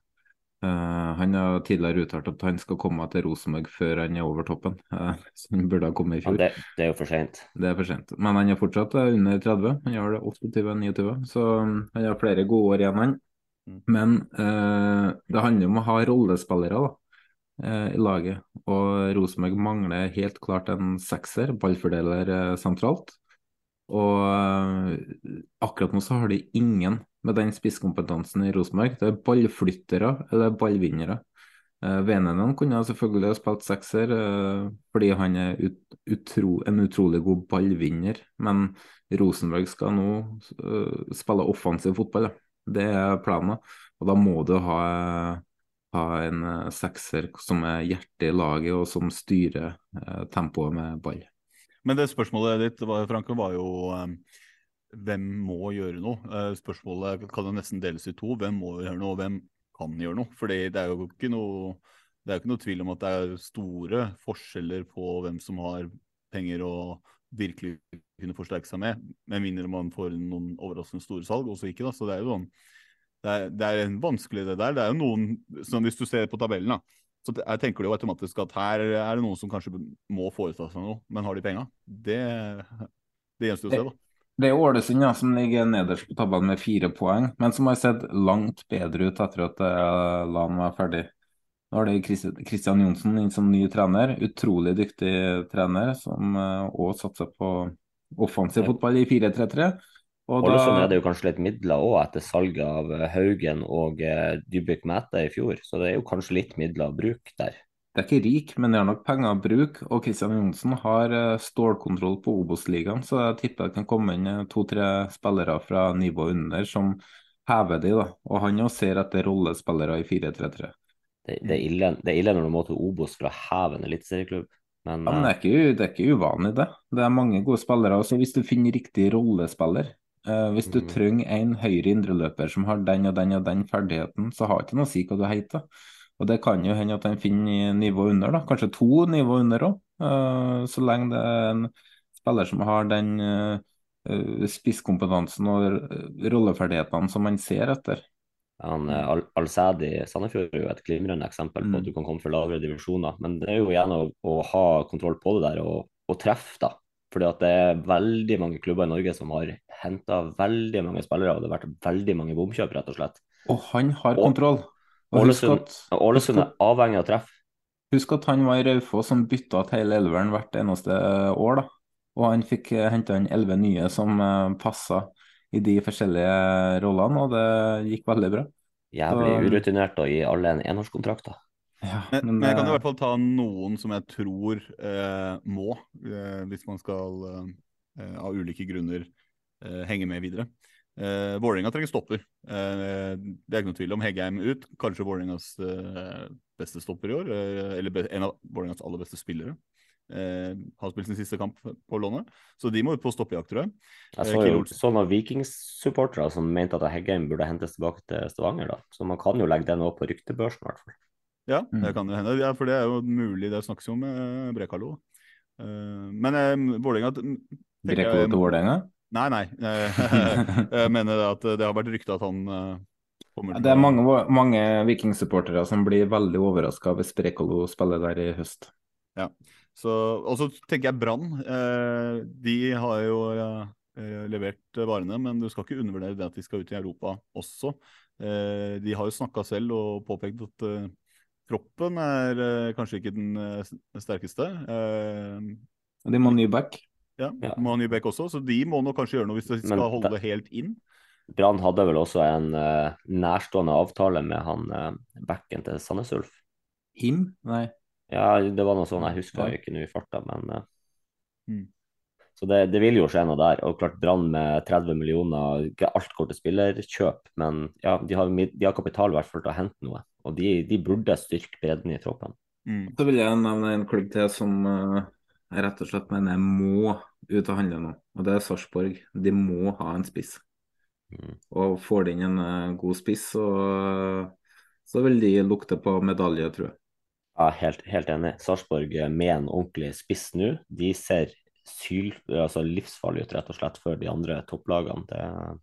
Uh, han har tidligere uttalt at han skal komme til Rosenborg før han er over toppen. Uh, så han burde ha kommet i fjor. Ja, det, det, er jo for sent. Det er for sent. Men han er fortsatt under 30. Han har 28-29, så um, han har flere gode år igjen, han. Mm. Men eh, det handler om å ha rollespillere da, i laget. Og Rosenborg mangler helt klart en sekser, ballfordeler sentralt. Og akkurat nå så har de ingen med den spisskompetansen i Rosenborg. Det er ballflyttere eller ballvinnere. Uh, Venenen kunne selvfølgelig ha spilt sekser uh, fordi han er ut, utro, en utrolig god ballvinner, men Rosenborg skal nå spille offensiv fotball. Ja. Det er planen. Og da må du ha, ha en sekser som er hjertet i laget, og som styrer tempoet med ball. Men det spørsmålet ditt Franke, var jo um hvem må gjøre noe? Eh, spørsmålet kan jo nesten deles i to. Hvem må gjøre noe, og hvem kan gjøre noe? Fordi det er jo ikke noe, det er ikke noe tvil om at det er store forskjeller på hvem som har penger og virkelig kunne forsterke seg med, med mindre man får noen overraskende store salg. Også ikke, da. Så det er jo sånn det er, det er vanskelig, det der. Det er jo noen som Hvis du ser på tabellen, da, så jeg tenker du jo automatisk at her er det noen som kanskje må foreta seg noe, men har de penga? Det, det gjenstår å se, da. Det er Ålesund ja, som ligger nederst på tabellen med fire poeng, men som har sett langt bedre ut etter at uh, LAN var ferdig. Nå har de Kristian Johnsen inn som ny trener. Utrolig dyktig trener, som òg uh, satser på offensiv fotball i 4-3-3. Ålesund er det jo kanskje litt midler òg etter salget av eh, Haugen og uh, Dybvik Mæte i fjor, så det er jo kanskje litt midler å bruke der det er ikke rik, men det har nok penger å bruke. Og Kristian Johnsen har eh, stålkontroll på Obos-ligaen, så jeg tipper det kan komme inn eh, to-tre spillere fra nivå under som hever de. da. Og han òg ser etter rollespillere i 4-3-3. Det, det, er ille, det er ille når du må til Obos for å heve en eliteserieklubb. Men, ja, men det, er ikke, det er ikke uvanlig, det. Det er mange gode spillere. Også hvis du finner riktig rollespiller. Uh, hvis du mm. trenger en høyre indreløper som har den og den og den ferdigheten, så har det ikke noe å si hva du heter. Og det kan jo hende at han finner nivå under, da. kanskje to nivå under òg. Eh, så lenge det er en spiller som har den uh, spisskompetansen og rolleferdighetene som man ser etter. Han, Al Alsædi Sandefjord er jo et glimrende eksempel på at mm. du kan komme fra lavere divisjoner. Men det er jo igjen å, å ha kontroll på det der og, og treffe, da. Fordi at det er veldig mange klubber i Norge som har henta veldig mange spillere, og det har vært veldig mange bomkjøp, rett og slett. Og han har og, kontroll. Ålesund, Ålesund er avhengig av treff. Husk at han var i Raufoss som bytta til hele elveren hvert eneste år. da. Og han fikk eh, henta inn elleve nye som uh, passa i de forskjellige rollene, og det gikk veldig bra. Jævlig Så, urutinert å gi alle en enårskontrakt, Ja, men, men, jeg kan i hvert fall ta noen som jeg tror eh, må, eh, hvis man skal eh, av ulike grunner henge med videre. Eh, Vålerenga trenger stopper. Eh, det er ikke noe tvil om. Heggheim ut. Kanskje Vålerengas eh, beste stopper i år. Eller en av Vålerengas aller beste spillere. Har spilt sin siste kamp på lånet. Så de må ut på stoppejakt, tror jeg. Jeg så jo sånne Vikings-supportere som mente at Heggheim burde hentes tilbake til Stavanger. da. Så man kan jo legge det nå på ryktebørsen, i hvert fall. Ja, det mm. kan jo hende. Ja, for det er jo mulig. Det snakkes jo med Brekalo. men uh, Vålerenga Brekalo til Vålerenga? Nei, nei. Jeg mener at det har vært rykte at han eh, kommer Det er mange, mange Viking-supportere som blir veldig overraska hvis Brekalo spiller der i høst. Ja. Og så tenker jeg Brann. Eh, de har jo eh, levert varene, men du skal ikke undervurdere det at de skal ut i Europa også. De har jo snakka selv og påpekt at troppen er kanskje ikke den sterkeste. De må ha ny back. Ja, ja. Må ha ny back også, så de må nok kanskje gjøre noe hvis de skal Men, holde det helt inn. Brann hadde vel også en nærstående avtale med han backen til Sandnes Ulf? Him? Nei. Ja, det var noe sånn, jeg husker ja. ikke nå i farta, men uh, mm. Så det, det, vil jo skje noe der. Og klart Brann med 30 millioner, ikke alt går til spillerkjøp, men ja, de har, de har kapital i hvert fall til å hente noe. Og de, de burde styrke bredden i troppen. Mm. Så vil jeg nevne en klubb til som jeg rett og slett mener må ut og handle nå. Og det er Sarpsborg. De må ha en spiss. Mm. Og får de inn en eh, god spiss, så, så vil de lukte på medalje, tror jeg. Ja, helt, helt enig. Sarpsborg med en ordentlig spiss nå, de ser syl, altså livsfarlige ut rett og slett for de andre topplagene. Det er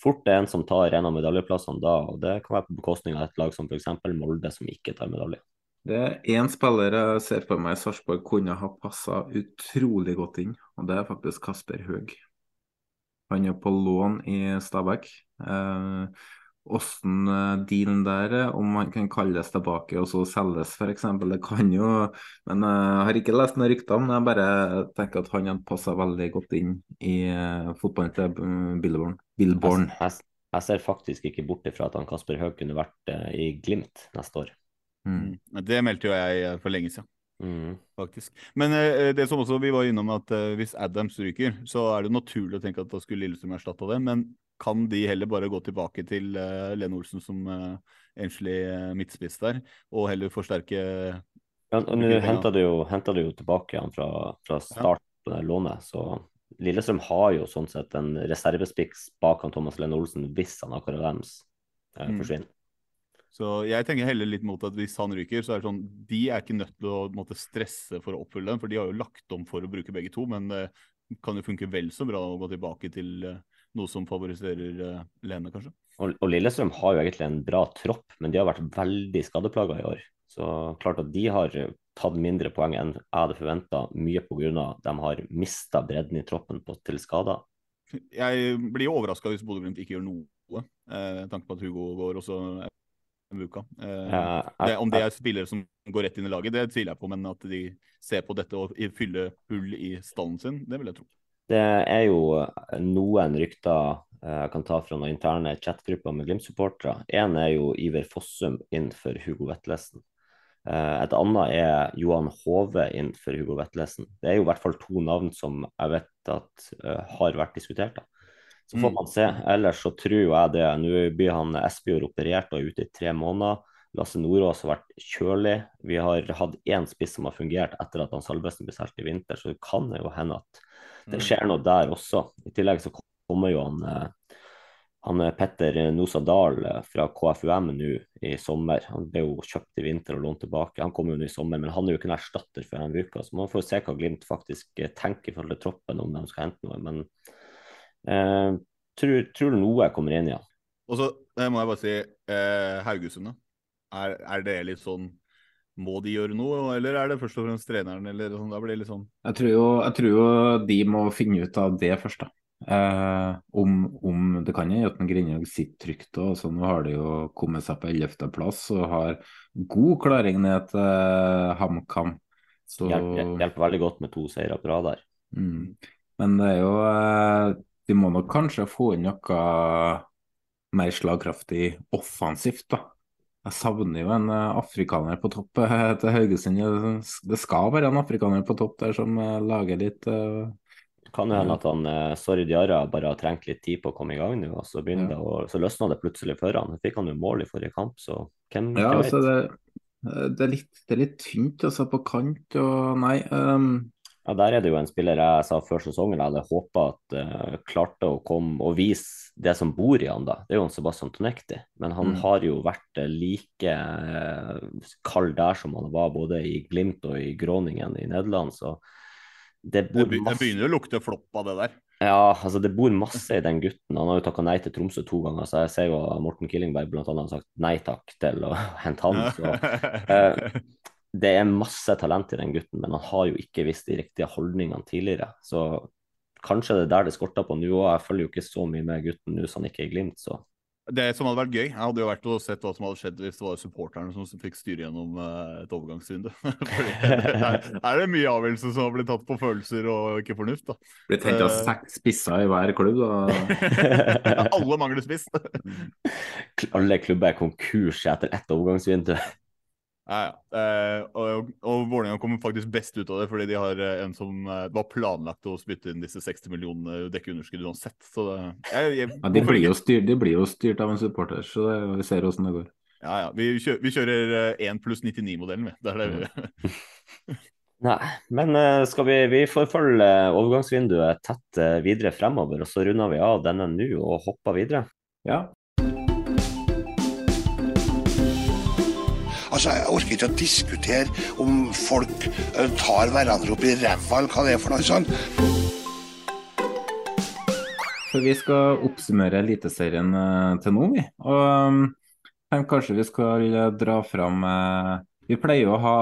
fort det en som tar en av medaljeplassene da, og det kan være på bekostning av et lag som f.eks. Molde, som ikke tar medalje. Det er én spiller jeg ser for meg Sarpsborg kunne ha passa utrolig godt inn, og det er faktisk Kasper Høeg. Han er på lån i Stabæk. Eh, Åssen eh, dealen der er, om han kan kalles tilbake og så selges f.eks. Det kan jo Men eh, jeg har ikke lest noen rykter, men jeg bare tenker at han hadde passa veldig godt inn i uh, fotballen til Billborn. Billborn. Jeg, jeg, jeg, ser faktisk ikke bort ifra at han Kasper Høeg kunne vært i Glimt neste år. Mm. Det meldte jo jeg for lenge siden. Mm. Faktisk. Men eh, det som også vi var innom at hvis Adams ryker, så er det naturlig å tenke at da skulle Lillestrøm erstatta det. Men kan de heller bare gå tilbake til uh, Lene Olsen som uh, enslig uh, midtspiss der, og heller forsterke ja, og Nå henta du, de jo tilbake han fra, fra start på det lånet, så Lillestrøm har jo sånn sett en reservespiks bak han Thomas Lene Olsen hvis han akkurat deres eh, forsvinner. Mm. Så jeg tenker heller litt mot at hvis han ryker, så er det sånn De er ikke nødt til å måtte stresse for å oppfylle den, for de har jo lagt om for å bruke begge to, men det kan jo funke vel så bra å gå tilbake til uh, noe som favoriserer uh, Lene, kanskje. Og, og, Lillestrøm har jo egentlig en bra tropp, men de har vært veldig skadeplaga i år. Så klart at de har tatt mindre poeng enn jeg hadde forventa, mye pga. de har mista bredden i troppen på, til skader. Jeg blir overraska hvis Bodø-Glimt ikke gjør noe, eh, tanke på at Hugo går også en uke. Eh, det, om det er spillere som går rett inn i laget, det tviler jeg på, men at de ser på dette og fyller hull i stallen sin, det vil jeg tro. Det er jo noen rykter eh, jeg kan ta fra noen interne chatgrupper med Glimt-supportere. Én er jo Iver Fossum inn for Hugo Vetlesen. Eh, et annet er Johan Hove inn for Hugo Vetlesen. Det er jo i hvert fall to navn som jeg vet at har vært diskutert. da. Så får mm. man se. Ellers så tror jeg det. Nå blir han Espejord operert og er ute i tre måneder. Lasse Nordås har vært kjølig. Vi har hatt én spiss som har fungert etter at han Salvesen ble solgt i vinter, så det kan jo hende at det skjer noe der også. I tillegg så kommer jo han, eh, han Petter Nosa Dahl eh, fra KFUM nå i sommer. Han ble jo kjøpt i vinter og lånt tilbake. Han kommer jo nå i sommer, men han er jo ikke en erstatter for en uke. Så man får se hva Glimt faktisk eh, tenker i forhold til troppen, om de skal hente noe. Men eh, tror, tror noe kommer inn, ja. Og så må jeg bare si eh, Haugesund, da. Er, er det litt sånn må de gjøre noe, eller er det først og fremst treneren? eller sånn, da blir det litt sånn... Jeg tror, jo, jeg tror jo de må finne ut av det først, da. Eh, om, om, Det kan jo at Grindhaug sitter trygt. Og, så nå har de jo kommet seg på 11.-plass og har god klaring ned til uh, HamKam. Så... Hjelper, hjelper, veldig godt med to seire på rad der. Mm. Men det er jo eh, De må nok kanskje få inn noe mer slagkraftig offensivt, da. Jeg savner jo en uh, afrikaner på topp uh, til Haugesund. Det skal være en afrikaner på topp der som uh, lager litt uh, Kan jo hende at han Sorry Diarra bare har trengt litt tid på å komme i gang nå, og så, ja. det, og, så løsna det plutselig for han. Fikk han jo mål i forrige kamp, så hvem, ja, hvem altså, vet? Det, det, er litt, det er litt tynt altså, på kant og Nei. Um, ja, Der er det jo en spiller jeg sa før sesongen jeg hadde håpa at uh, klarte å komme og vise det som bor i han da. Det er jo en Sebastian Tonekti, men han mm. har jo vært uh, like uh, kald der som han var både i Glimt og i Groningen i Nederland. så det, bor det, masse... det begynner å lukte flopp av det der. Ja, altså det bor masse i den gutten. Han har jo takka nei til Tromsø to ganger, så jeg ser jo Morten Killingberg annet har sagt nei takk til å hente han. Så, uh, det er masse talent i den gutten, men han har jo ikke visst de riktige holdningene tidligere. Så kanskje det er der det skorter på nå òg. Jeg følger jo ikke så mye med gutten nå som han ikke er i Glimt, så det som hadde vært gøy, jeg hadde jo vært og sett hva som hadde skjedd hvis det var supporterne som fikk styre gjennom uh, et overgangsvindu. her er det mye avgjørelser som har blitt tatt på følelser og ikke fornuft. da. Blitt henta uh, seks spisser i hver klubb, da. Alle mangler spiss. Alle klubber er konkurs etter ett overgangsvindu. Ja, ja. Eh, og, og Vålerenga kommer faktisk best ut av det, fordi de har eh, en som eh, var planlagt å spytte inn disse 60 millionene dekke underskudd uansett. Så det, jeg, jeg, ja, de, blir styrt, de, blir jo styrt, av en supporter, så det, vi ser åssen det går. Ja, ja. Vi kjører, vi kjører 1 pluss 99-modellen, vi. Det er det vi Nei, men skal vi, vi får følge overgangsvinduet tett videre fremover, og så runder vi av denne nå og hopper videre. Ja. Altså, Jeg orker ikke å diskutere om folk eh, tar hverandre opp i ræva, eller hva det er for noe sånt. Så vi skal oppsummere Eliteserien eh, til nå, vi. Og tenk kanskje vi skal dra fram eh, Vi pleier å ha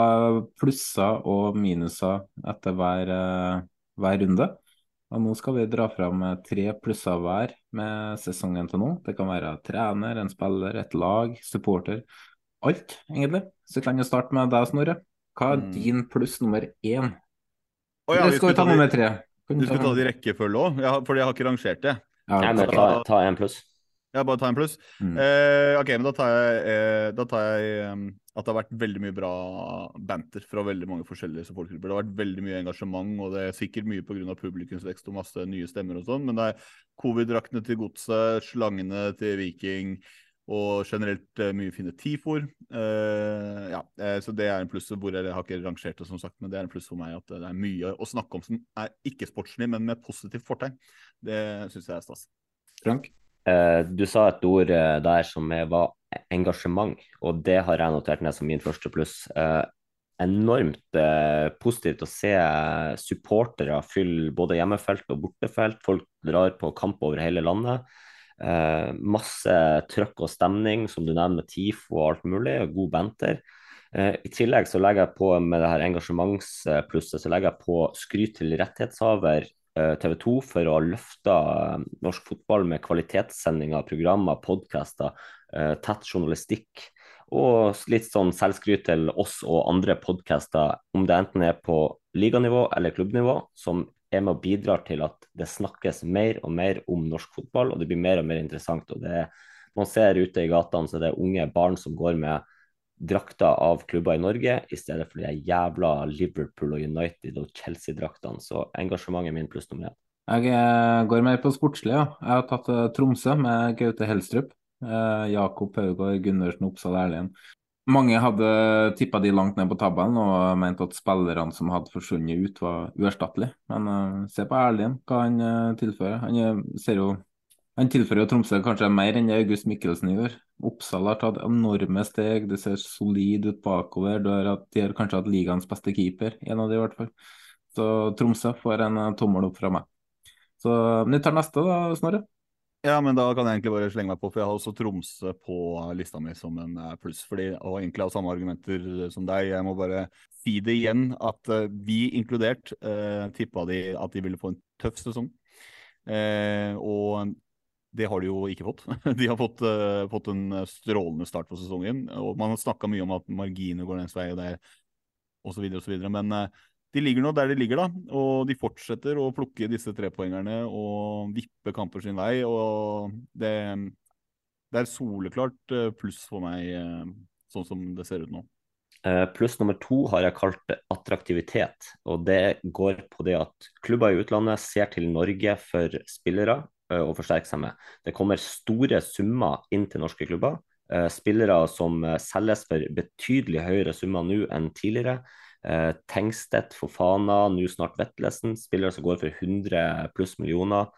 plusser og minuser etter hver, hver runde. Og nå skal vi dra fram tre plusser hver med sesongen til nå. Det kan være trener, en spiller, et lag, supporter. Alt, egentlig. Så kan jeg starte med deg, Snorre. Hva er Mm. din pluss nummer én? Oh, ja, Eller skal vi ta nummer tre? Kan Du skulle ta det i rekkefølge òg, ja, fordi jeg har ikke rangert det. Ja, jeg må ta, ta en pluss. Ja, bare ta en pluss. Mm. Eh, ok, men da tar jeg, eh, da tar jeg um, at det har vært veldig mye bra banter fra veldig mange forskjellige supportergrupper. Det har vært veldig mye engasjement, og det er sikkert mye pga. publikumsvekst og masse nye stemmer og sånn, men det er covid-draktene til Godset, slangene til Viking og generelt eh, mye fine tifoer. Uh, ja, eh, så det er en pluss hvor jeg har ikke rangert det, som sagt, men det er en pluss for meg at det er mye å snakke om som er ikke-sportslig, men med positivt fortegn. Det syns jeg er stas. Frank? Uh, du sa et ord uh, der som er- var engasjement, og det har jeg notert ned som min første pluss. Eh, enormt positivt å se supportere fylle både hjemmefelt og bortefelt. Folk drar på kamp over hele landet. Eh, masse trøkk og stemning, som du nevner med TIFO og alt mulig, og god banter. Eh, I tillegg så legger jeg på med det her engasjementsplusset så legger jeg på skryt til rettighetshaver TV 2 for å ha løfta norsk fotball med kvalitetssendinger, programmer, podkaster, tett journalistikk. Og litt sånn selvskryt til oss og andre podkaster, om det enten er på liganivå eller klubbnivå, som er med og bidrar til at det snakkes mer og mer om norsk fotball, og det blir mer og mer interessant. og det Man ser ute i gatene så det er unge barn som går med drakter av klubber i Norge, i stedet for de jævla Liverpool og United og Chelsea-draktene. Så engasjementet min pluss nummer én. Jeg eh, går mer på sportslig, ja. Jeg har tatt eh, Tromsø med Gaute Helstrup. Eh, Jakob Haugård, Gundersen, Oppsal Erlien. Mange hadde tippa de langt ned på tabellen og mente at spillerne som hadde forsvunnet ut, var uerstattelige. Men uh, se på Erlien, hva han uh, tilfører. Han eh, ser jo han tilfører jo Tromsø kanskje mer enn August Mikkelsen gjør. Oppsal har tatt enorme steg, det ser solid ut bakover. Har de har kanskje hatt ligaens beste keeper, en av de i hvert fall. Så Tromsø får en tommel opp fra meg. Så vi tar neste da, Snorre. Ja, men da kan jeg egentlig bare slenge meg på, for jeg har også Tromsø på lista mi som en eh, pluss. fordi, Og egentlig av samme argumenter som deg. Jeg må bare si det igjen, at eh, vi inkludert eh, tippa de at de ville få en tøff sesong. Eh, og det har de jo ikke fått. De har fått, eh, fått en strålende start på sesongen. og Man har snakka mye om at marginer går deres vei, og det osv. osv. Men eh, de ligger nå der de ligger, da. Og de fortsetter å plukke disse trepoengerne og vippe kamper sin vei. Og det, det er soleklart eh, pluss for meg, eh, sånn som det ser ut nå. Eh, Pluss nummer to har jeg kalt attraktivitet. og Det går på det at klubber i utlandet ser til Norge for spillere og forsterke seg med. Det kommer store summer inn til norske klubber. Spillere som selges for betydelig høyere summer nå enn tidligere. Eh, Tengstedt, Fofana, nå snart Vetlesen. Spillere som går for 100 pluss millioner.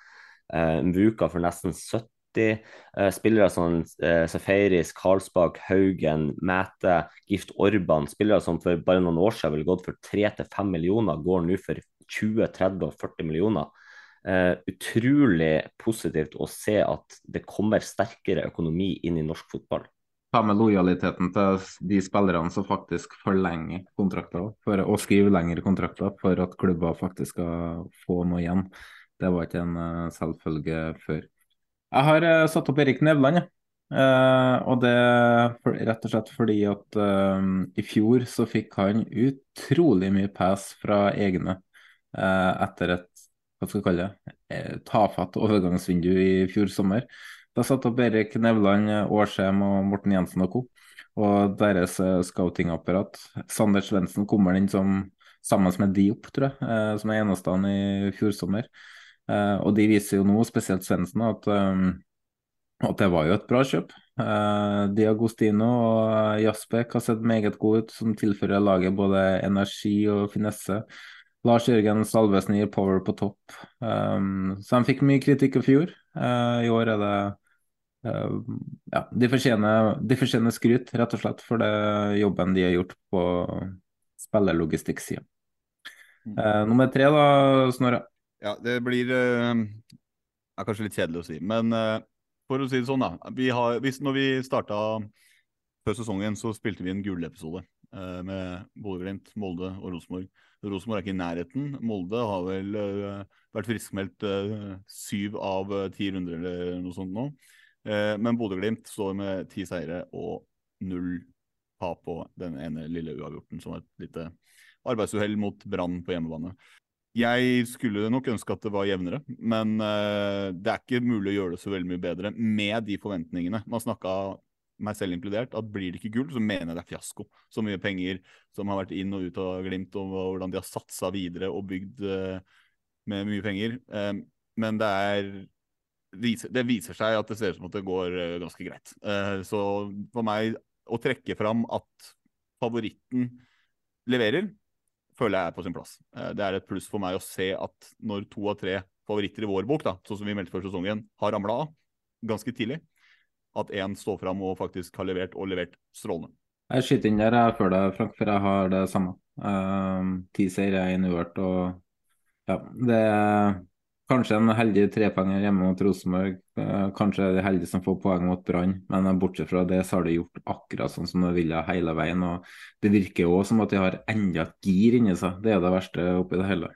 Eh, Mvuka for nesten 70. Eh, spillere som eh, Seferis, Karlsbakk, Haugen, Mæte, Gift Orban. Spillere som for bare noen år siden ville gått for 3-5 millioner, går nå for 20, 30 og 40 millioner. Uh, utrolig positivt å se at det kommer sterkere økonomi inn i norsk fotball. Ta med lojaliteten til de spillerne som faktisk forlenger kontrakter, for og skriver lengre kontrakter for at klubber faktisk skal få noe igjen. Det var ikke en eh, selvfølge før. Jeg har eh, satt opp Erik Nevland, jeg. Uh, og det for, rett og slett fordi at uh, i fjor så fikk han utrolig mye pass fra egne uh, etter et hva skal jeg kalle det, tafatt overgangsvindu i fjor sommer. Da satt opp Erik Nevland, Årsheim og Morten Jensen og co. Og deres eh, scoutingapparat. Sander Svendsen kommer inn som sammen med Diop, tror jeg, eh, som er eneste han i fjor sommer. Eh, og de viser jo nå, spesielt Svendsen, at at det var jo et bra kjøp. Diagostino og Jasbek har sett meget gode ut, som tilfører laget både energi og finesse. Lars Jørgen Salvesen gir power på topp. Um, så de fikk mye kritikk i fjor. Uh, I år er det Ja, de fortjener, de fortjener skryt, rett og slett, for det jobben de har gjort på spillerlogistikksida. Uh, nummer tre, da, Snorre? Ja, det blir uh, er kanskje litt kjedelig å si, men uh, for å si det sånn, da. Vi har, hvis, når vi starta før sesongen, så spilte vi en gullepisode uh, med Bodø-Glimt, Molde og Rosenborg. Rosenborg er ikke i nærheten. Molde har vel vært friskmeldt syv av ti runder eller noe sånt nå. Men Bodø-Glimt står med ti seire og null tap på den ene lille uavgjorten, som et lite arbeidsuhell mot Brann på hjemmebane. Jeg skulle nok ønske at det var jevnere, men uh, det er ikke mulig å gjøre det så veldig mye bedre med de forventningene. Man snakka, meg selv inkludert, at blir det ikke gull, så mener jeg det er fiasko. Så mye penger som har vært inn og ut av Glimt, og hvordan de har satsa videre og bygd uh, med mye penger. Men det er det viser seg at det ser ut som at det går ganske greit. så for meg å trekke fram at favoritten leverer, føler jeg er på sin plass. Eh, det er et pluss for meg å se at når to av tre favoritter i vår bok, da, sånn som vi meldte før sesongen, har ramla av ganske tidlig, at én står fram og faktisk har levert, og levert strålende. Jeg skyter inn der jeg før deg, Frank, for jeg har det samme. Um, ti seire, én uavgjort. Og ja, det er Kanskje en heldig trepoenger hjemme mot Rosenborg. Eh, kanskje er det heldig som får poeng mot Brann, men bortsett fra det så har de gjort akkurat sånn som de ville hele veien. og Det virker jo som at de har enda et gir inni seg. Det er det verste oppi det hele.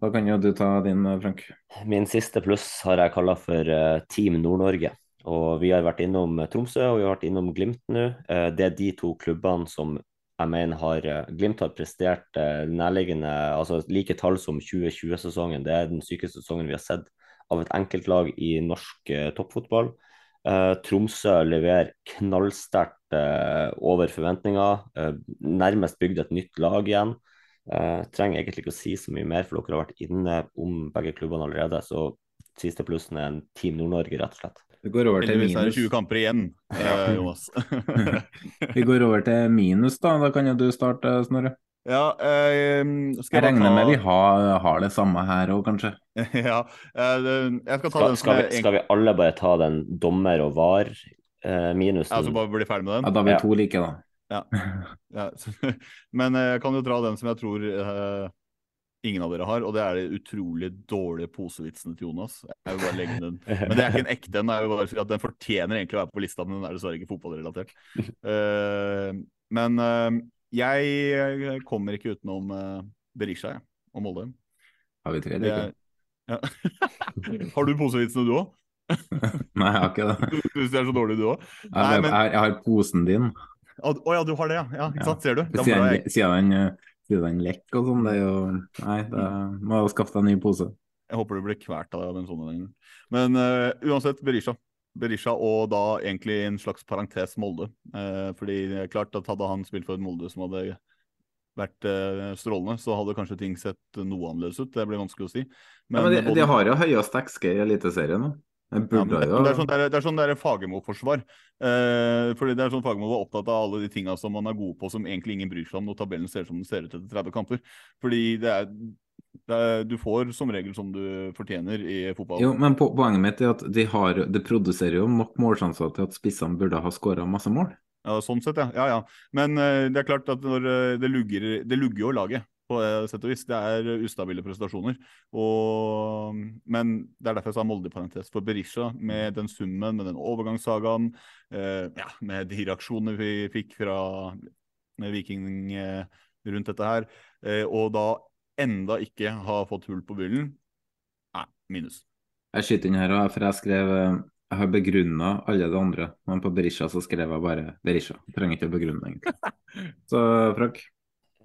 Da kan jo du ta din, Frank. Min siste pluss har jeg kalla for Team Nord-Norge. Og Vi har vært innom Tromsø og vi har vært innom Glimt nå. Det er de to klubbene som jeg mener har eh, Glimt har prestert eh, nærliggende altså like tall som 2020-sesongen. Det er den sykeste sesongen vi har sett av et enkeltlag i norsk eh, toppfotball. Tromsø leverer knallsterkt over forventninger. Nærmest bygd et nytt lag igjen. trenger egentlig ikke å si så mye mer, for dere har vært inne om begge klubbene allerede. Så siste plussen er en Team Nord-Norge, rett og slett. Vi går over til minus. er det 20 kamper igjen, eh, Jonas. vi går over til minus, da. Da kan jo du starte, Snorre. Ja, eh, jeg, jeg regner ta... med vi har, har, det samme her òg, kanskje? ja, eh, jeg skal ta skal, den skal, vi, skal vi alle bare ta den dommer og var eh, minusen? Ja, så bare bli ferdig med den? Ja, Da blir vi ja. to like, da. Ja. ja. Men eh, jeg kan jo dra den som jeg tror uh, ingen av dere har, og det er de utrolig dårlige posevitsene til Jonas. Jeg vil bare legge den. Men det er ikke en ekte en. Den fortjener egentlig å være på lista, men den er dessverre ikke fotballrelatert. Uh, men uh, jeg kommer ikke utenom uh, Berisha jeg, og Molde. Har vi tre, eller Ja. har du posevitsene, du òg? Nei, jeg har ikke det. Du syns de er så dårlige, du òg? Jeg, jeg, har posen din. Å oh, ja, du har det, ja. ja ikke sant? Ser du? Siden, siden den blir den lekk og sånn? Det er jo Nei, det må jo skaffe deg en ny pose. Jeg håper du blir kvalt av den sånne lenger. Men uh, uansett, Berisha. Berisha og da egentlig en slags parentes Molde. Uh, fordi det er klart at hadde han spilt for et Molde som hadde vært uh, strålende, så hadde kanskje ting sett noe annerledes ut. Det blir vanskelig å si. Men, ja, men de, både... de, har jo høyest XG i Eliteserien nå. Ja, det, er sånn, det, er, sånn Fagermo-forsvar. Eh, fordi det er sånn Fagermo var opptatt av alle de tinga som man er god på som egentlig ingen bryr seg om når tabellen ser ut som den ser ut etter 30 kamper. Fordi det er, det er, Du får som regel som du fortjener i fotball. Jo, men Poenget mitt er at de har, det produserer jo nok målsjanser til at spissene burde ha skåra masse mål. Ja, Sånn sett, ja. ja, ja. Men uh, det er klart at når uh, det lugger, det lugger jo laget på sett og vis. Det er ustabile prestasjoner. Og, men det er derfor jeg sa Molde i parentes. For Berisha, med den summen, med den overgangssagaen, eh, ja, med de reaksjonene vi fikk fra Viking eh, rundt dette her, eh, og da enda ikke ha fått hull på byllen, nei, minus. Jeg skyter inn her, for jeg skrev eh, jeg har begrunna alle de andre, men på Berisha så skrev jeg bare Berisha. Jeg trenger ikke å begrunne, egentlig. Så Frank?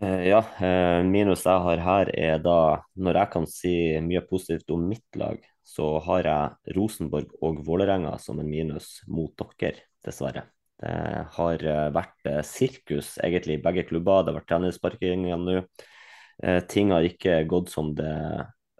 Eh, ja, eh, minus jeg har her er da Når jeg kan si mye positivt om mitt lag, så har jeg Rosenborg og Vålerenga som en minus mot dere, dessverre. Det har eh, vært sirkus egentlig i begge klubber. Det har vært treningssparkinger nå. Ting har ikke gått som det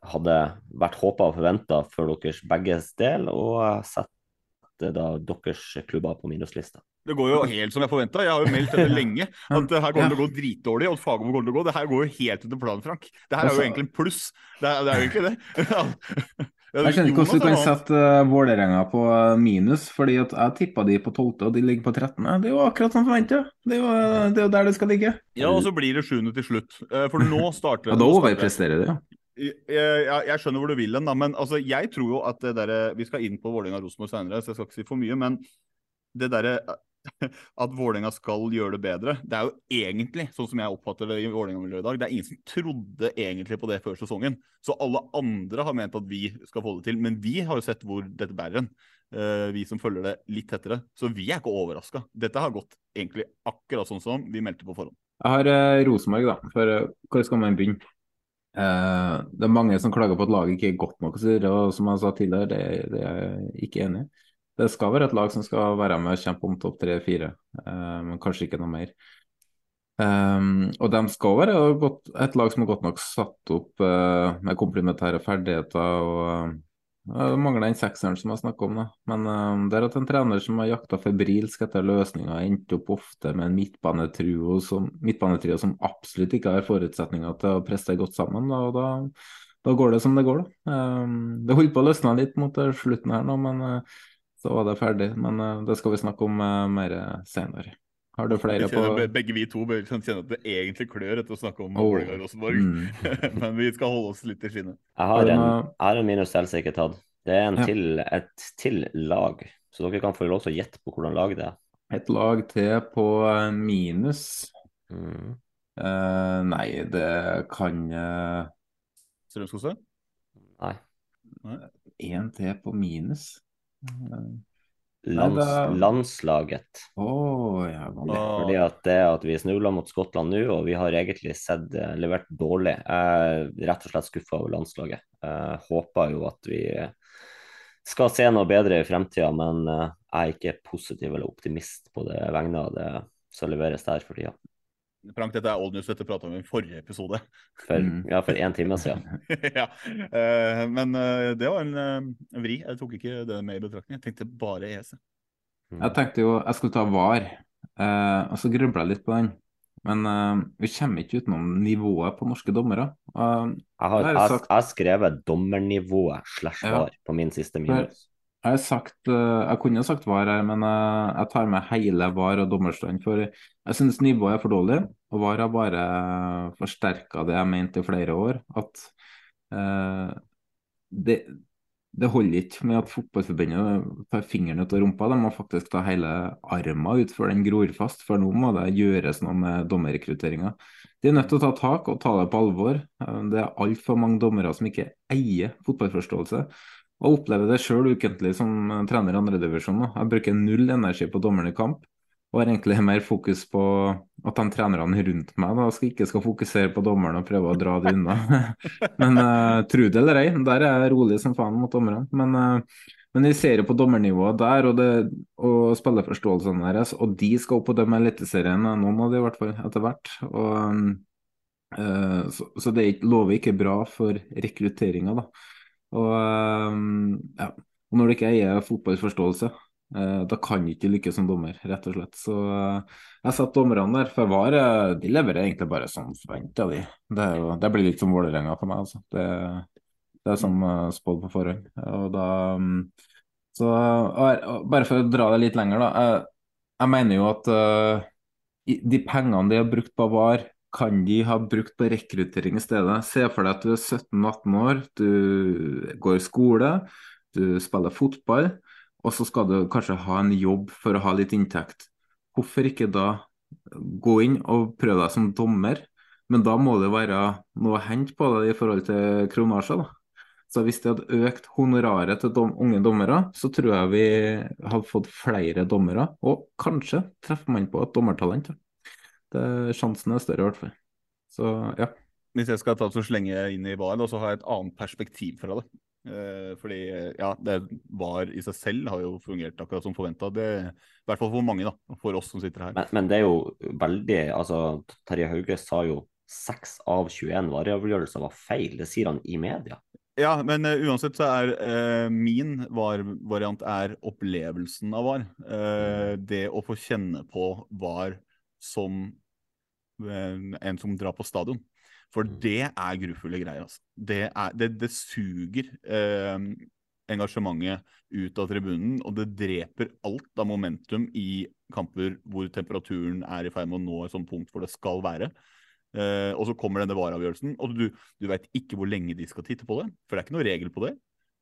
hadde vært håpa og forventa for deres begges del. Og jeg setter da deres klubber på minuslista. Det går jo helt som jeg forventa. Jeg har jo meldt dette lenge. At det her kommer til å gå dritdårlig, og Fagermo kommer til å gå. Det her går jo helt etter planen, Frank. Det her er jo Altså- egentlig en pluss. Det er, det er jo egentlig det. Jeg skjønner ikke hvordan du kan sette uh, Vålerenga på eh, minus, fordi at jeg tippa de på 12., og de ligger på 13. Det er jo akkurat som forventa. Det, er jo, eh, det er jo der det skal ligge. Ja, og så blir det 7. til slutt. Eh, For nå starter Ja, da overpresterer de, ja. Jeg, jeg, jeg skjønner hvor du vil hen, men altså, jeg tror jo at det derre Vi skal inn på Vålerenga-Rosenborg senere, så jeg skal ikke si for mye, men det derre at Vålerenga skal gjøre det bedre, det er jo egentlig, sånn som jeg oppfatter det i Vålerenga-miljøet i dag, det er ingen som trodde egentlig på det før sesongen. Så alle andre har ment at vi skal få det til, men vi har jo sett hvor dette bærer hen. eh, vi som følger det litt tettere. Så vi er ikke overraska. Dette har gått egentlig akkurat sånn som vi meldte på forhånd. Jeg har eh, Rosenborg, da. For eh, hvor skal man begynne? Eh, det er mange som klager på at laget ikke er godt nok, og, som jeg sa tidligere, det, det er jeg ikke enig i. Det skal være et lag som skal være med og kjempe om topp tre-fire, eh, men kanskje ikke noe mer. Um, og de skal være et lag som er godt nok satt opp uh, med komplementære ferdigheter. og uh, mangler den sekseren som jeg snakka om. Da. Men uh, det er at en trener som har jakta febrilsk etter løsninger, endte opp ofte med en midtbanetrio som, midtbanetrio som absolutt ikke har forutsetninger til å prestere godt sammen. Da, og da, da går det som det går. Da. Um, det holdt på å løsne litt mot slutten her nå, men eh, så var det ferdig. Men eh, det skal vi snakke om eh, mer senere. Har du flere på begge vi to bør kan kjenne at det egentlig klør etter å snakke om Åh, Vålerenga Rosenborg. mm. Men vi skal holde oss litt i skinnet. Jeg Har en, jeg har en minus ikke tatt. Det er en Ja. til, et til lag, så dere kan få lov til å gjette på hvordan lag det er. Et lag til på eh, minus. Mm. Eh, nei, det kan uh, Strømskose? Nei. Én til på minus. Eh, Lands, Landslaget. Oh, ja. Fordi at det at vi snubla mot Skottland nå, og vi har egentlig sett eh, levert dårlig. Jeg er rett og slett skuffa over landslaget. Jeg håper jo at vi skal se noe bedre i fremtida, men eh, jeg er ikke positiv eller optimist på det vegne av det som leveres der for tida. Frank, dette er old news, dette prata vi om i forrige episode. For, Mm. ja, for én time siden. ja. Uh, men uh, det var en uh, vri. Jeg tok ikke det med i betraktning. Jeg tenkte bare E ESE. Mm. Jeg tenkte jo jeg skulle ta VAR, eh, og så grubla jeg litt på den. Men vi kommer ikke utenom nivået på norske dommere. Eh, Jeg har, jeg, sagt. jeg skrevet dommernivået slash Ja. var på min siste minus. Jeg sagt, eh, jeg kunne sagt VAR her, men eh, jeg tar med hele VAR og dommerstand. For jeg syns nivået er for dårlig, og VAR har bare forsterka det jeg mente i flere år. At eh, det, det holder ikke med at Fotballforbundet tar fingeren ut av rumpa, de må faktisk ta hele armen ut før den gror fast. For nå må det gjøres noe med dommerrekrutteringa. De er nødt til å ta tak og ta det på alvor. Eh, Det er altfor mange dommere som ikke eier fotballforståelse. Og opplever det sjøl ukentlig som eh, trener i andredivisjon. Jeg bruker null energi på dommeren i kamp. Og har egentlig mer fokus på at de trenerne rundt meg da, skal ikke skal fokusere på dommeren og prøve å dra det unna. Men uh, tro det eller ei, der er jeg rolig som faen mot dommerne. Men, uh, men vi ser jo på dommernivået der og, det, og spillerforståelsen deres, og de skal opp og dømme Eliteserien, noen av de i hvert fall, etter hvert. Og, uh, så, så det er lover ikke bra for rekrutteringa, da. Og, eh, ja. og når du ikke eier fotballforståelse, eh, da kan ikke lykkes som dommer, rett og slett. Så eh, jeg satt dommerne der, for var, eh, de leverer egentlig bare som forventa, de. Det, jo, det blir litt som Vålerenga for meg, altså. Det, det er som spådd på forhånd. Og da mm, Så bare for å dra det litt lenger, da. Jeg, jeg mener jo at de pengene de har brukt på VAR, kan de ha brukt på rekruttering i stedet. Se for deg at du er 17-18 år, du går i skole, du spiller fotball, og så skal du kanskje ha en jobb for å ha litt inntekt. Hvorfor ikke da gå inn og prøve deg som dommer? Men da må det være noe å hente på det i forhold til kronasjer, da. Så hvis de hadde økt honoraret til dom unge dommere, så tror jeg vi hadde fått flere dommere. Og kanskje treffer man på et dommertalent. Det, sjansen er større, i hvert fall. Så ja. Hvis jeg skal ta så slenge inn i VAR, så har jeg et annet perspektiv fra det. Eh, fordi ja, det VAR i seg selv har jo fungert akkurat som forventa. I hvert fall for mange, da. For oss som sitter her. Men, men det er jo veldig altså Terje Hauge sa jo 6 av 21 vareavgjørelser var feil. Det sier han i media. Ja, men uh, uansett så er uh, min VAR-variant er opplevelsen av VAR. Uh, det å få kjenne på VAR som en som drar på stadion. For Mm. det er grufulle greier. Altså. Det, er, det, det suger engasjementet ut av tribunen, og det dreper alt av momentum i kamper hvor temperaturen er i ferd med å nå et sånt punkt hvor det skal være. Eh, og så kommer denne vareavgjørelsen, og du, du veit ikke hvor lenge de skal titte på det. For det er ikke noe regel på det.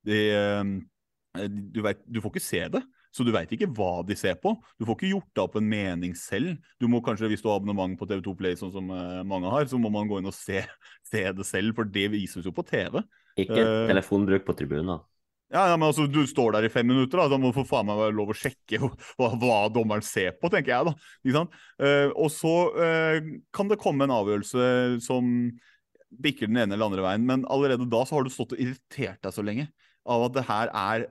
De, eh, du, vet, du, får ikke se det, så du veit ikke hva de ser på. Du får ikke gjort deg opp en mening selv. Du må kanskje, Hvis du har abonnement på TV2 Play, sånn som uh, mange har, så må man gå inn og se, se, det selv, for det vises jo på TV. Ikke telefonbruk på tribunen. Ja, ja, men altså, Du står der i fem minutter, da, da må du for faen meg være lov å sjekke hva, hva dommeren ser på, tenker jeg. da. Ikke sant? Uh, og så uh, kan det komme en avgjørelse som bikker den ene eller andre veien, men allerede da så har du stått og irritert deg så lenge av at det her er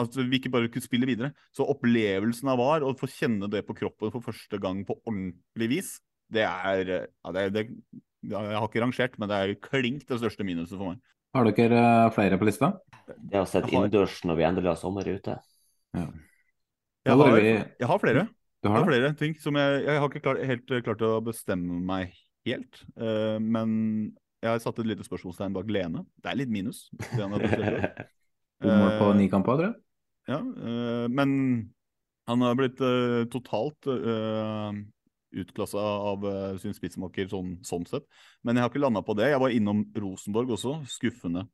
at vi ikke bare kunne spille videre. Så opplevelsen av VAR, å få kjenne det på kroppen for første gang på ordentlig vis, det er ja, det, det, Jeg har ikke rangert, men det er klink det største minuset for meg. Har dere flere på lista? Det å sitte innendørs når vi endelig har sommer ute. Ja. Jeg, har, jeg har flere. Du har, jeg har flere ting som jeg, jeg har ikke klart, helt klart å bestemme meg helt. Uh, men jeg har satt et lite spørsmålstegn bak Lene. Det er litt minus. Mål på ni kamper, tror jeg. Ja, uh, men han har blitt uh, totalt uh, utklassa av sin spissmaker sånn, sånn, sett. Men jeg har ikke landa på det. Jeg var innom Rosenborg også. Skuffende.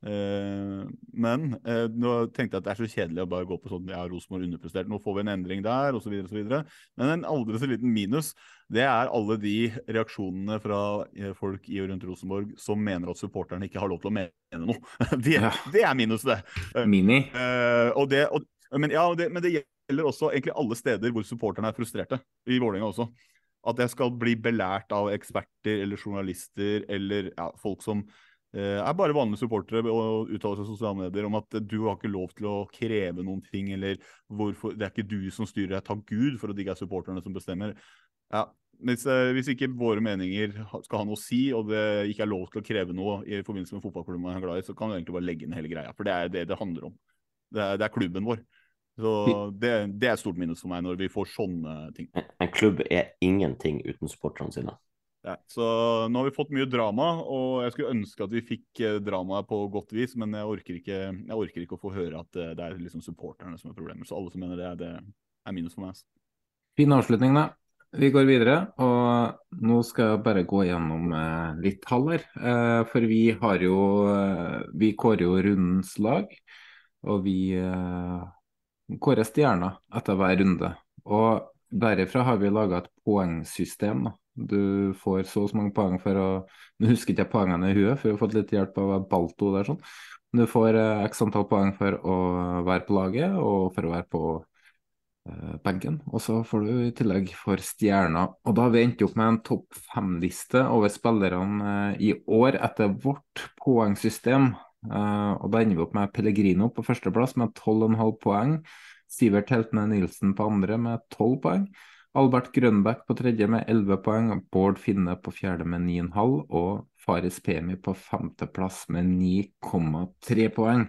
Uh, men uh, nå tenkte jeg at det er så kjedelig å bare gå på sånn ja, Rosenborg underprestert. Nå får vi en endring der, osv. Men en aldri så liten minus, det er alle de reaksjonene fra uh, folk i og rundt Rosenborg som mener at supporterne ikke har lov til å mene noe. det, det er minus, det. Mini. og det og, men, ja, det, men det gjelder også egentlig alle steder hvor supporterne er frustrerte. I Vålerenga også. At jeg skal bli belært av eksperter eller journalister eller ja, folk som Uh, er bare vanlige supportere og uttaler seg i sosiale medier om at du har ikke lov til å kreve noen ting, eller hvorfor, det er ikke du som styrer, deg, takk Gud for at det ikke er supporterne som bestemmer. Ja, hvis, uh, hvis, ikke våre meninger skal ha noe å si, og det ikke er lov til å kreve noe i forbindelse med fotballklubben man er glad i, så kan du egentlig bare legge inn hele greia. For det er det det handler om. Det er, det er klubben vår. Så det, det er et stort minus for meg når vi får sånne ting. En, en klubb er ingenting uten supporterne sine. Ja, så nå har vi fått mye drama, og jeg skulle ønske at vi fikk dramaet på godt vis, men jeg orker ikke, jeg orker ikke å få høre at det er liksom supporterne som er problemet. Så alle som mener det, det er minus for meg. Altså. Fin avslutning, da. Vi går videre, og nå skal jeg bare gå gjennom eh, litt tall her. Eh, for vi har jo eh, Vi kårer jo rundens lag, og vi kårer stjerner etter hver runde. Og derifra har vi laga et poengsystem. da. Du får så og så mange poeng for å Nå husker ikke jeg poengene i huet, for vi har fått litt hjelp av Balto der. sånn. Du får eh, x antall poeng for å være på laget og for å være på eh, benken. Og så får du i tillegg for stjerner. Og da har vi endt opp med en topp fem-liste over spillerne eh, i år etter vårt poengsystem. Og da ender vi opp med Pellegrino på førsteplass med 12,5 poeng. Sivert Heltene Nilsen på andre med 12 poeng. Albert Grønbæk på tredje med 11 poeng, Bård Finne på fjerde med 9,5 og Faris Pemi på femteplass med 9,3 poeng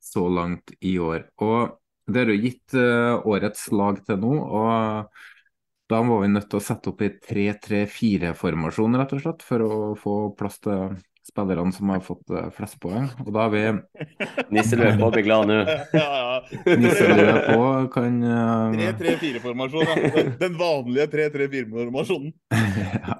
så langt i år. Og Det er jo gitt uh, årets lag til nå, og da var vi nødt til å sette opp i 3-3-4-formasjon, rett og slett, for å få plass til spillerne som har fått uh, flest poeng. Og da har vi Nisse på, blir glad nå. ja, ja. Nisselø på kan uh... 3-3-4-formasjon, ja. Den, den vanlige 3-3-4-formasjonen. ja.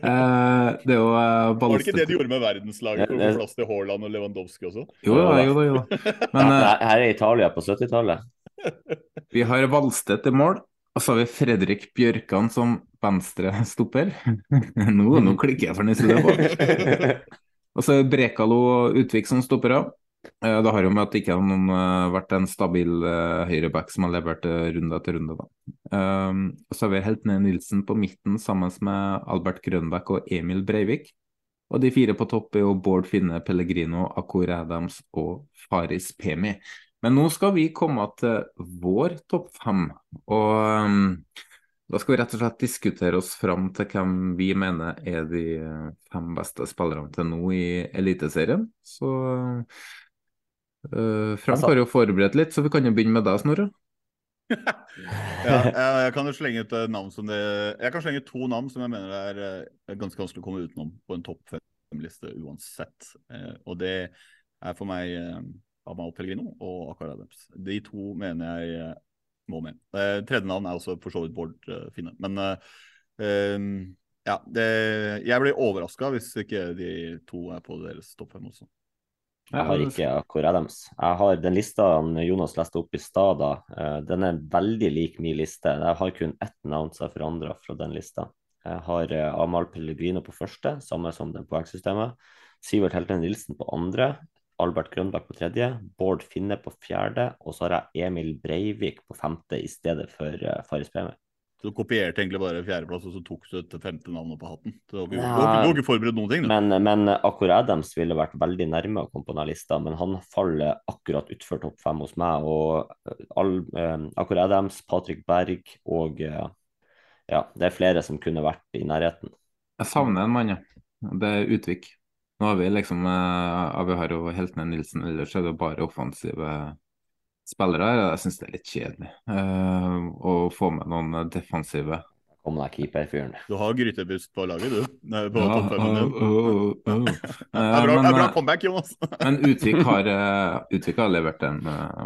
uh, det er jo uh, Var det ikke det de gjorde med verdenslaget for det få plass til Haaland og Lewandowski også? Jo da, jo da. Jo da. Men, her er Italia på 70-tallet. vi har Valstedt i mål. Og så har vi Fredrik Bjørkan som venstre stopper. nå, nå klikker jeg for Nisselø på. Og så Brekalo og Utvik som stopper av. Det har jo med at det ikke har noen, vært en stabil uh, høyreback som har levert runde etter runde. Da. Um, og så har vi Heltne Nilsen på midten sammen med Albert Grønbæk og Emil Breivik. Og de fire på topp er jo Bård Finne, Pellegrino, Akur Adams og Faris Pemi. Men nå skal vi komme til vår topp fem. Og um, Da skal vi rett og slett diskutere oss fram til hvem vi mener er de fem beste spillerne til nå i Eliteserien. Så uh, Frank har jo forberedt litt, så vi kan jo begynne med deg, Snorre. ja, jeg, jeg kan jo slenge ut navn som det Jeg kan slenge to navn som jeg mener er eh, ganske vanskelig å komme utenom på en topp fem-liste uansett. Eh, og det er for meg eh, Amal Pellegrino og Akar Adams. De to mener jeg eh, må med. Eh, tredje navn er også for så vidt Bård eh, Finne. Men eh, ja, det, jeg blir overraska hvis ikke de to er på deres topp fem også. Jeg har ikke Akor Adams. Jeg har Den lista Jonas leste opp i stad, den er veldig lik min liste. Jeg har kun ett navn som er forandra fra den lista. Jeg har Amahl Amal Pellegrino på første, samme som den poengsystemet. Sivert Helten Nilsen på andre. Albert Grønberg på tredje. Bård Finne på fjerde. Og så har jeg Emil Breivik på femte i stedet for uh, Faris Bremer. Så du kopierte egentlig bare fjerdeplass, og så tok du et femte navn på hatten. Du har ikke, ja, ikke forberedt noen ting. Du. Men, men Akkur Adams ville vært veldig nærme å komme på denne lista, men han faller akkurat utfor topp fem hos meg. Og all, eh, Akor Adams, Patrick Berg og uh, ja, det er flere som kunne vært i nærheten. Jeg savner en mann, ja. Det er Utvik. Nå har vi liksom eh, Vi har jo Heltene Nilsen, ellers er det bare offensive spillere her. Jeg syns det er litt kjedelig uh, å få med noen defensive. Kom deg keeperfyren. Du har grytebust på laget, du. Nei, på ja, uh, uh, det er bra, bra comeback, Jonas. men Utvik har, Utvik har, levert en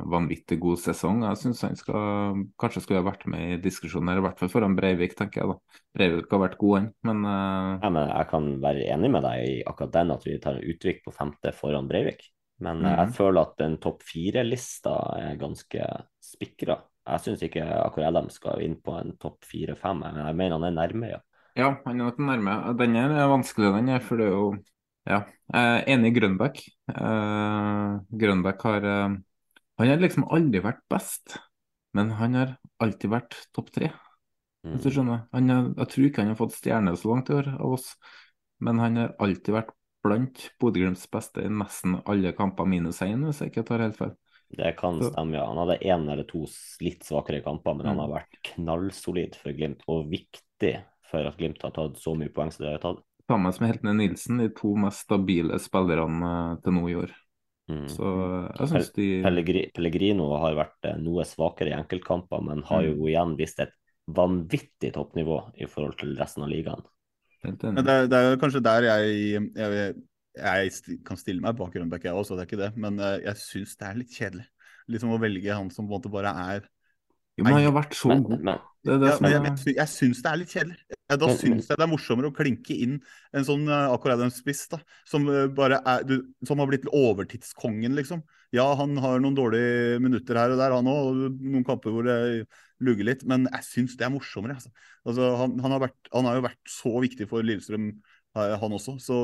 vanvittig god sesong. Jeg syns han skal, kanskje skulle ha vært med i diskusjonen, her, i hvert fall foran Breivik, tenker jeg. da. Breivik har vært god, han, men, ja, men Jeg kan være enig med deg i akkurat den, at vi tar en Utvik på femte foran Breivik. Men mm. jeg føler at den topp fire-lista er ganske spikra. Jeg syns ikke akkurat de skal inn på en topp fire-fem, men jeg mener han er nærme, ja. Ja, han er nok nærme. Den er vanskelig, den er, for det er jo Ja. Enig i Grønbæk. Uh, Grønbæk har uh, Han har liksom aldri vært best, men han har alltid vært topp tre. Hvis du mm. skjønner. Han jeg tror ikke han har fått stjerne så langt i år av oss, men han har alltid vært blant Bodø-Glimts beste i nesten alle kamper, minus én, hvis jeg ikke tar helt feil. Det kan stemme, ja. Han hadde én eller to litt svakere kamper, men mm. han har vært knallsolid for Glimt, og viktig for at Glimt har tatt så mye poeng som de har tatt. Samme som Heltene Nilsen, de to mest stabile spillerne eh, til nå i år. Mm. Så jeg syns de Pellegrino har vært eh, noe svakere i enkeltkamper, men har jo mm. igjen vist et vanvittig toppnivå i forhold til resten av ligaen. Det er, det, er, kanskje der jeg, jeg, jeg kan stille meg bak Rønbeck, jeg også, det er ikke det. Men eh, jeg syns det er litt kjedelig. Liksom å velge han som på en måte bare er jo, men han har vært så god. Det det ja, men jeg, jeg, jeg syns det er litt kjedelig. Da syns jeg det er morsommere å klinke inn en sånn uh, akkurat en spiss da, som uh, bare er, du, som har blitt overtidskongen, liksom. Ja, han har noen dårlige minutter her og der, han òg. Noen kamper hvor det lugger litt. Men jeg syns det er morsommere. Altså. Altså, han, han, har vært, han, har jo vært så viktig for Lillestrøm, han også. Så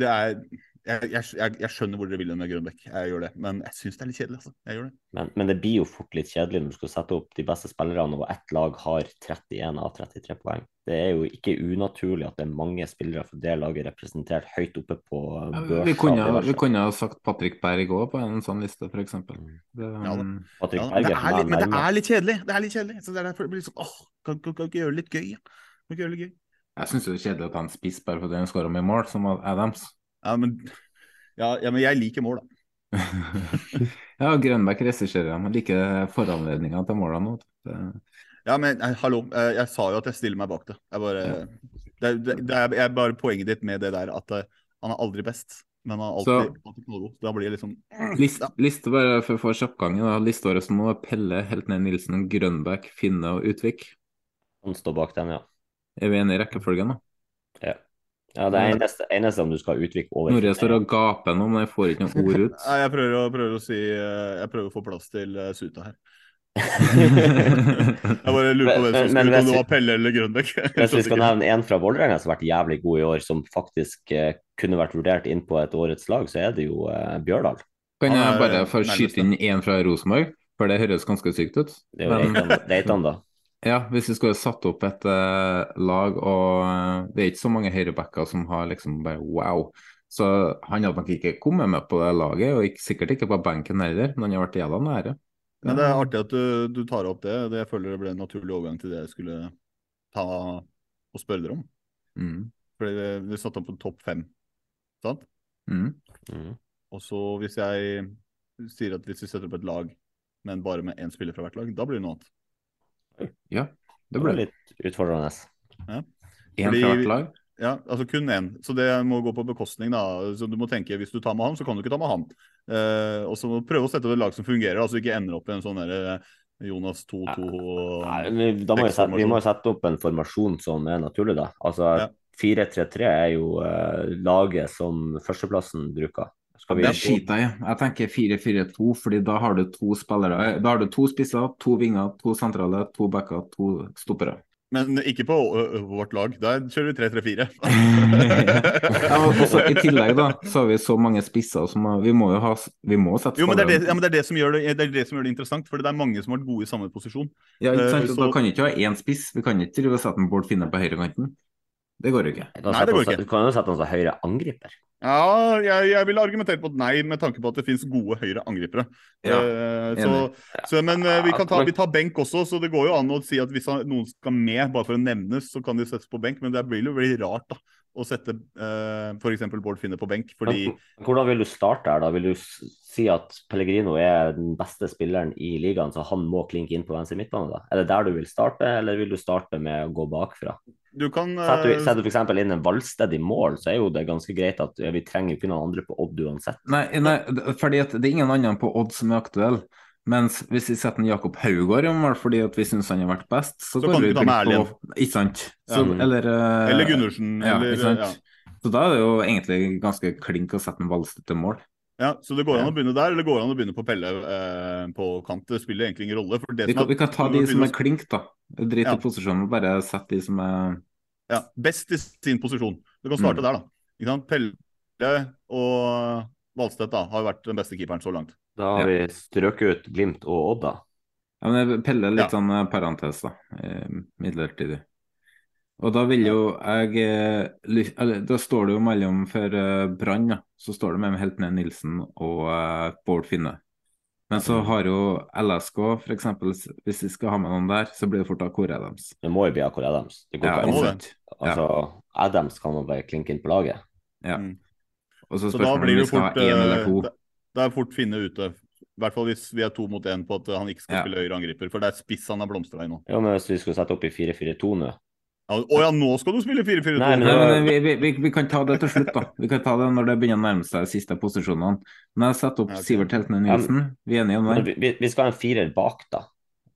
det er jeg, jeg, jeg, skjønner hvor dere vil med Grønbekk, jeg gjør det. Men jeg syns det er litt kjedelig. altså. Jeg gjør det. Men, men, det blir jo fort litt kjedelig når du skal sette opp de beste spillerne, og ett lag har 31 av 33 poeng. Det er jo ikke unaturlig at det er mange spillere fra det laget representert høyt oppe på børsa. Vi kunne, vi kunne ha sagt Patrick Berg òg på en sånn liste, f.eks. Mm. Det, ja, ja, er litt, men det er litt kjedelig. Det er litt kjedelig. Så det er derfor det blir sånn åh, kan, kan, kan ikke gjøre det litt gøy? Kan ikke gjøre det litt gøy? Jeg syns det er kjedelig at han spiser bare fordi han skårer med mål, som Adams. Ja, men ja, ja, men jeg liker mål, da. ja, Grønbæk regisserer dem. Liker foranledninga til målene. Det... Ja, men eh, hallo, eh, jeg sa jo at jeg stiller meg bak det. Jeg bare, ja. det, det, det er bare poenget ditt med det der at uh, han er aldri best. Men han er alltid, så, alltid knallgod. Da blir det liksom List, ja. Liste bare for å få kjappgangen. Listeåret som nå Pelle, Pelle, Heltne Nilsen, Grønbæk, Finne og Utvik. Han står bak den, ja. Er vi enige i rekkefølgen, da? Ja. Ja, det er eneste, eneste om du skal utvikle over Norge står og gaper nå, men jeg får ikke noen ord ut. Nei, jeg prøver å, prøver å si eh, Jeg prøver å få plass til uh, Suta her. jeg bare lurer på hvem som skulle om det var Pelle eller Grønbæk. Hvis vi skal nevne en fra Vålerenga som har vært jævlig god i år, som faktisk eh, kunne vært vurdert inn på et årets lag, så er det jo eh, Bjørdal. Kan jeg bare få skyte inn én fra Rosenborg? For det høres ganske sykt ut. Det er jo Reitan, da. Ja, hvis vi skulle satt opp et uh, lag, og uh, det er ikke så mange høyrebacker som har liksom bare wow. Så han hadde nok ikke kommet med på det laget, og ikke, sikkert ikke på benken heller, men han har vært jævla nære. Men det er artig at du, du tar opp det. det. Jeg føler det ble en naturlig overgang til det jeg skulle ta og spørre dere om. Mm. Fordi vi, vi satte opp på topp fem, sant? Mm. Mm. Og så hvis jeg sier at hvis vi setter opp et lag, men bare med én spiller fra hvert lag, da blir det noe annet. Ja, Det ble det. litt utfordrende. én fordi- fra hvert lag. Ja, altså kun én. Så det må gå på bekostning, da. Så du må tenke, hvis du tar med han, så kan du ikke ta med han. Eh, og så må du prøve å sette opp et lag som fungerer, da, så du ikke ender opp i en sånn derre Jonas 2-2 Nei, Da må vi, sette, vi må jo sette opp en formasjon som er naturlig, da. Altså Ja. 4-3-3 er jo eh, laget som førsteplassen bruker. Skal vi Det skiter jeg i. Jeg tenker 4-4-2, fordi da har du to spillere. Da har du to spisser, to vinger, to sentrale, to backer, to stoppere. Men ikke på vårt lag. Der kjører vi 3-3-4. ja, også, I tillegg da, så har vi så mange spisser som vi må jo ha Vi må sette Jo, men det er det, ja, men det, er det, som gjør det, det er det som gjør det interessant, for det er mange som har vært gode i samme posisjon. Ja, ikke Eh, sant? så- Da kan vi ikke ha én spiss. Vi kan ikke drive og sette en Bård Finne på høyrekanten. Det går jo ikke. Nei, det går ikke. Du kan jo sette han som høyre angriper. Ja, jeg, jeg vil argumentere på et nei, med tanke på at det finnes gode høyre angripere. Ja, uh, så, så, men uh, vi kan ta, vi tar benk også, så det går jo an å si at hvis noen skal med, bare for å nevnes, så kan de settes på benk. Men det blir jo veldig rart da, å sette uh, f.eks. Bård Finne på benk, fordi Hvordan vil du starte her, da? Vil du si at Pellegrino er den beste spilleren i ligaen, så han må klinke inn på venstre midtbane? da? Er det der du vil starte, eller vil du starte med å gå bakfra? Du kan eh, Setter du, setter du f.eks. inn en Valsted i mål, så er jo det ganske greit at vi trenger ikke noen andre på Odd uansett. Nei, nei, fordi at det er ingen andre på Odd som er aktuell. Mens hvis vi setter en Jakob Haugård i mål fordi at vi syns han har vært best, så, Så går kan vi ikke ta med glipp Erlend. av- Ikke sant? Så, Ja. eller, eh, Eller Gundersen. Ja, eller, ja. Så da er det jo egentlig ganske klink å sette en Valsted til mål. Ja, Så det går an å begynne der, eller går an å begynne på Pelle eh, på kant? Det spiller egentlig ingen rolle. For det Vi kan, vi kan ta de som er klink, da. Drit Ja. i posisjonen og bare sette de som er ja, best i sin posisjon. Du kan starte Mm. der, da. Ikke sant? Pelle og Valstedt da, har vært den beste keeperen så langt. Da har vi strøket ut Glimt og Odd, da. Ja, men Pelle er litt Ja. sånn eh, parentes, da. eh, Midlertidig. Og da vil jo jeg eh, Da står det jo mellom for eh, Brann. Så står det mellom ned Nilsen og eh, Bård Finne. Men så har jo LSK, eksempel, hvis vi skal ha med noen der, så blir det fort av Kåre Adams. Det må jo bli Akor Adams. Det går Ja, ikke an. Altså, Adams kan jo bare klinke inn på laget. Ja. Mm. Og så spørsmålet om blir vi skal skal ha fort én eller to. da- er fort Finne ute. I hvert fall hvis vi er to mot én på at han ikke skal Ja. spille høyre angriper. For det er spiss han har blomstra i nå. Ja, men hvis vi skulle sette opp i 4-4-2 nå Å ja, nå skal du spille 4-4-2! Nei, nei, Nei, vi, vi, vi, vi kan ta det til slutt, da. Vi kan ta det når det begynner å nærme seg de siste posisjonene. Men jeg setter opp okay. ok. Sivert Heltene Nilsen. Vi er enige om det? vi, vi skal ha en firer bak, da.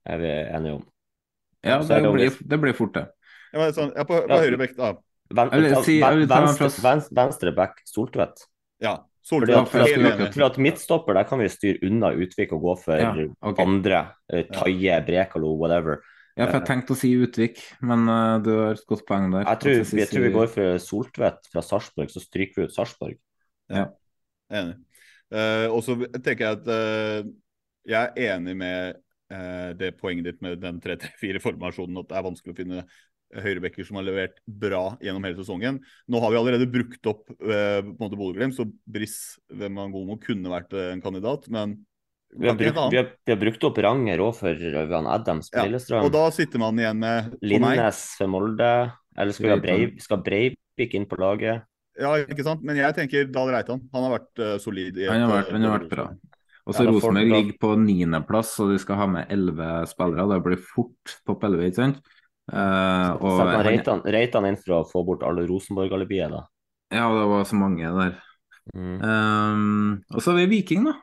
Er vi enige om. Ja, det det blir, det blir fort, det. Ja, men sånn, ja, på, på Ja. høyre vekt, da. Ven, Eller, si- jeg venstre, venstre, venstre back Soltvedt. Ja. Fordi at, for, jeg at, for at midtstopper, der kan vi styre unna Utvik og gå for Ja, ok. andre. eh, Taie, Brekalo, whatever. Ja, for jeg tenkte å si Utvik, men uh, du har et godt poeng der. Jeg tror, jeg tror vi går for Soltvedt fra Sarpsborg, så stryker vi ut Sarpsborg. Enig. Uh, og så tenker jeg at uh, jeg er enig med eh, det poenget ditt med den 3-3-4-formasjonen, at det er vanskelig å finne høyrebacker som har levert bra gjennom hele sesongen. Nå har vi allerede brukt opp uh, på en måte Bodø-Glimt, så Briss Wembangomo kunne vært eh, en kandidat, men Vi har, brukt, vi har, vi har brukt opp Ranger òg for han Adams på Ja, Lillestrøm. Og da sitter man igjen med Linnes for Molde. Eller skal Breiv, skal Breivik inn på laget? Ja, ikke sant? Men jeg tenker Dahl Reitan. Han har vært uh, solid. i et, Han har vært, eh, han har vært bra. Og så Ja, Rosenborg da- ligger på niendeplass, og de skal ha med elleve spillere. Det blir fort topp elleve, ikke sant? Uh, og han- Reitan, Reitan inn for å få bort alle Rosenborg-alibiet, da? Ja, det var så mange der. Mm. Um, og så har vi Viking, da.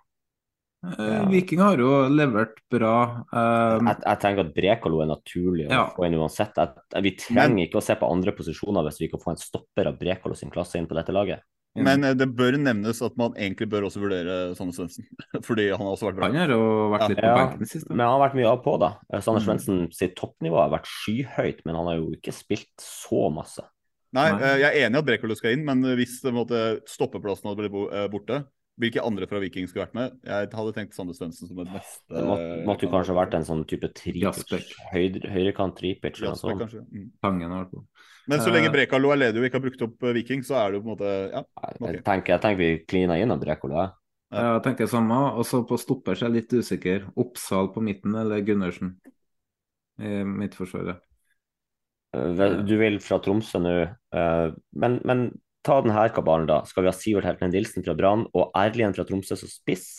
Eh, Ja. Viking har jo levert bra. Um, Jeg, jeg tenker at Brekalo er naturlig å Ja. få inn uansett. Jeg, vi trenger ikke å se på andre posisjoner hvis vi kan få en stopper av Brekalo sin klasse inn på dette laget. Men eh, det bør nevnes at man egentlig bør også vurdere Sanne Svendsen. Fordi han har også vært bra. han har vært Ja. litt på Ja, benken det siste. Men han har vært mye av på, da. Sander Mm. Svendsen sitt toppnivå har vært skyhøyt, men han har jo ikke spilt så masse. Nei, Nei. eh, jeg er enig i at Brekalo skal inn, men hvis på stoppeplassen hadde blitt eh, borte, hvilke andre fra Viking skulle vært med? Jeg hadde tenkt Sander Svendsen som den neste. Det måtte, måtte jo kanskje vært en sånn type tripic, høyre, høyrekant tripic kanskje. Mm. Tangen har på. Men så lenge Eh. Brekalo er ledig og ikke har brukt opp eh, Viking, så er det jo på en måte Ja. Jeg, tenker, jeg tenker vi kliner inn av Brekalo. jeg. Jeg tenker samme. Og så på stopper så er jeg litt usikker. Oppsal på midten eller Gundersen i midtforsvaret. Eh, Du vil fra Tromsø nå, eh, men, men ta denne kabalen, da. Skal vi ha Sivert Heltene Nilsen fra Brann og Erlien fra Tromsø som spiss?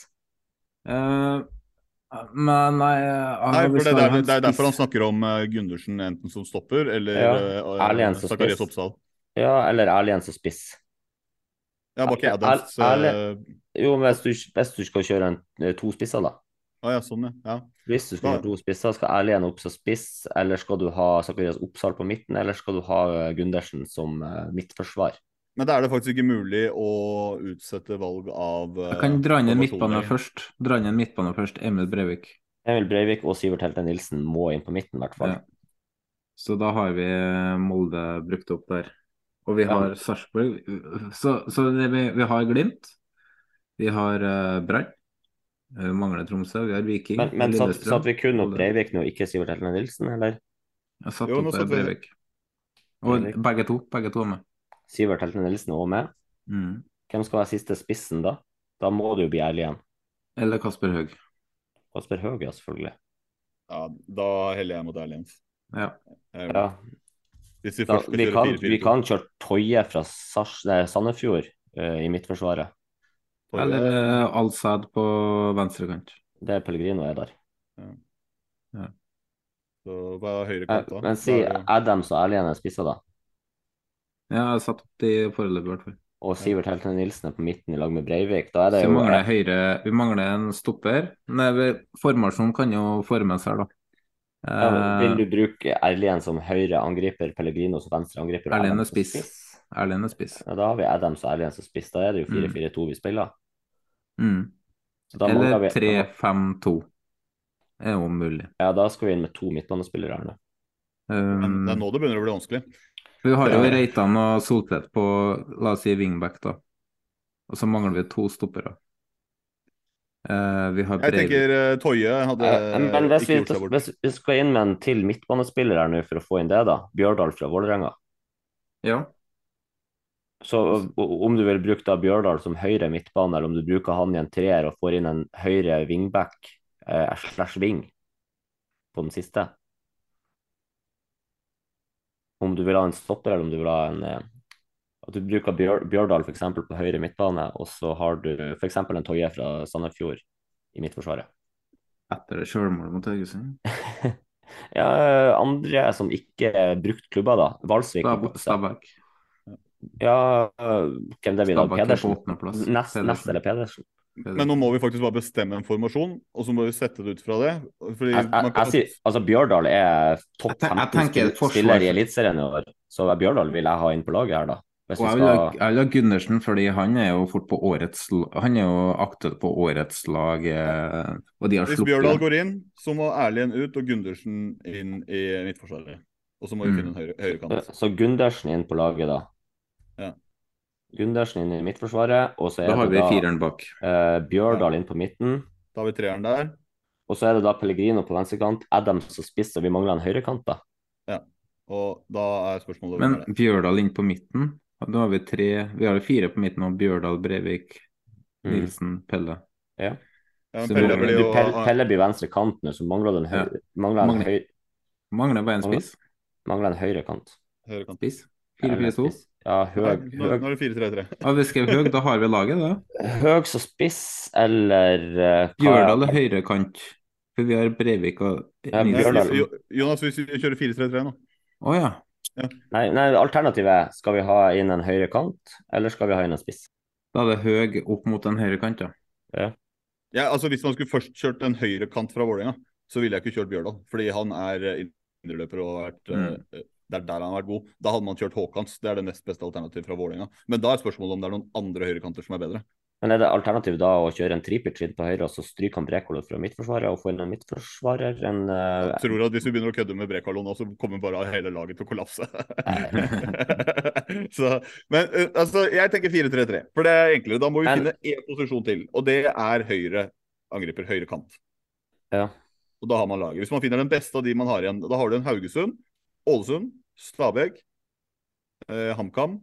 Uh, men nei, uh, Nei, for det, er, det er derfor han snakker om uh, Gundersen enten som stopper eller Ja, uh, Zakarias. Oppsal. Ja, eller Erlien som spiss? Ja, bak Adams Jo, men hvis du, hvis du skal kjøre en, to spisser, da. Ah, ja, sånn, ja. ja. Hvis du skal ha to spisser, skal Erlien opp som spiss, eller skal du ha Zakarias Oppsal på midten, eller skal du ha Gundersen som midtforsvar? Men da er det faktisk ikke mulig å utsette valg av eh, Jeg kan dra inn en midtbane først. Dra inn en midtbane først. Emil Breivik. Emil Breivik og Sivert Helte Nilsen må inn på midten, i hvert fall. Ja. Så da har vi Molde brukt opp der. Og vi Ja. har Sarpsborg. Så, så det, vi, vi har Glimt. Vi har uh, Brann. Eh, Vi mangler Tromsø. Vi har Viking. Men, men satt, satt vi kun opp Breivik nå, ikke Sivert Helte Nilsen, eller? Jeg satt Jo, opp eh, Breivik. Og Breivik. begge to. Begge to er med. Sivert Helte Nilsen er også med. Mm. Hvem skal være siste spissen, da? Da må du jo bli Erlien. Eller Kasper Haug. Kasper Høeg, ja, selvfølgelig. Ja, da heller jeg mot. Ja. Jeg- Ja, Hvis vi da, vi, kan, 4-4-2. vi kan kjøre Toje fra Sars, nei, Sandefjord uh, i midtforsvaret. Eller uh, Alsad på venstrekant. Det er Pellegrino er der. Så hva er høyre Eh, kant, da? Men si Adams og Erlien er spisser, da. Ja, jeg har satt opp de foreløpig, i hvert fall. Og Sivert Heltene Nilsen er på midten i lag med Breivik. Da er det Så vi jo mangler, høyre, vi mangler en stopper. Nei, formasjonen kan jo formes her, da. ja, Vil Eh, du bruke Erlien som høyre angriper, Pellegrino som venstre angriper? og er spiss. Erlien er spiss. Ja, da har vi Adams og Erlien som spiss. Da er det jo 4-4-2 vi spiller. Mm. Så da Eller 3-5-2. Er jo mulig. Ja, da skal vi inn med to midtbanespillere her nå. Um, det er nå det begynner å bli vanskelig. Vi har jo Reitan og Soltvedt på, la oss si, wingback, da. Og så mangler vi to stoppere. Uh, vi har Jeg tenker uh, Toje hadde uh, Men hvis vi, ikke gjort seg bort. hvis vi skal inn med en til midtbanespiller her nå for å få inn det, da. Bjørdal fra Vålerenga. Ja. Så om du vil bruke da Bjørdal som høyre midtbane, eller om du bruker han i en treer og får inn en høyre wingback eh, slash wing på den siste. Om du vil ha en stopper, eller om du vil ha en eh, At du bruker Bjør, Bjørdal f.eks. på høyre midtbane, og så har du f.eks. en Toje fra Sandefjord i midtforsvaret. Etter det sjølmålet mot Haugesund. Ja, eh, andre som ikke brukt klubber, da. Valsvik. Stabæk. Ja, øh, hvem det blir da? Er Pedersen? Nest, nest eller Pedersen? Men nå må vi faktisk bare bestemme en formasjon, og så må vi sette det ut fra det. Fordi Jeg, jeg, man kan, jeg sier, altså Bjørdal er topp Jeg ten- 15 tenker spill- et forsvar- spiller i Eliteserien i år, så Bjørdal vil jeg ha inn på laget her, da. Hvis Og jeg vil, ha, jeg vil ha Gundersen, fordi han er jo fort på årets Han er jo aktet på årets lag, eh, og de har hvis Bjørdal går inn, så må Erlien ut og Gundersen inn i midtforsvaret. Og så må vi Mm. finne en høyre, høyrekant. Så Gundersen inn på laget, da. Ja. Gundersen inn i midtforsvaret, og så er Da har det vi da fireren bak. eh, Bjørdal inn på midten. Da har vi treeren der. Og så er det da Pellegrino på venstrekant, Adams og spiss, og vi mangler en høyrekant, da. Ja, Og da er spørsmålet Men er? Bjørdal inn på midten. Da har vi tre Vi har fire på midten, og Bjørdal, Breivik, Mm. Nilsen, Pelle. Ja, men Pelle mangler blir jo Pelle, Pelle blir venstre kant nå, så mangler det en, høy, mangler en, Mangler. høy, Mangler bare en spiss. mangler en høyrekant. høyrekant. Spiss. Eller 4-4-2. Ja, høg, Nå, nå er det 4-3-3. Ja, vi skrev høg, da har vi laget, da. høg som spiss, eller uh, Bjørdal er høyrekant. For vi har Breivik og Ja, Bjørdal. Jonas, hvis vi kjører 4-3-3 nå Å ja. Nei, nei, alternativet er skal vi ha inn en høyre kant, eller skal vi ha inn en spiss? Da er det høg opp mot en høyrekant, ja. ja, altså Hvis man skulle først kjørt en høyrekant fra Vålerenga, så ville jeg ikke kjørt Bjørdal. Fordi han er eh, indreløper og har vært Mm. Det er der han har vært god. Da hadde man kjørt Håkans. Det er det nest beste alternativet fra Vålerenga. Men da er spørsmålet om det er noen andre høyrekanter som er bedre. Men er det alternativet da å kjøre en tripic inn på høyre, og så stryke han Brekolo fra midtforsvaret, og få inn en midtforsvarer? En, uh... Jeg tror at Hvis vi begynner å kødde med Brekalo nå, så kommer bare hele laget til å kollapse. så, men uh, altså, jeg tenker 4-3-3, for det er enklere. Da må vi Men- finne én posisjon til, og det er høyre angriper, høyre kant. Ja. Og da har man laget. Hvis man finner den beste av de man har igjen, da har du en Haugesund, Ålesund, Stabæk, eh, HamKam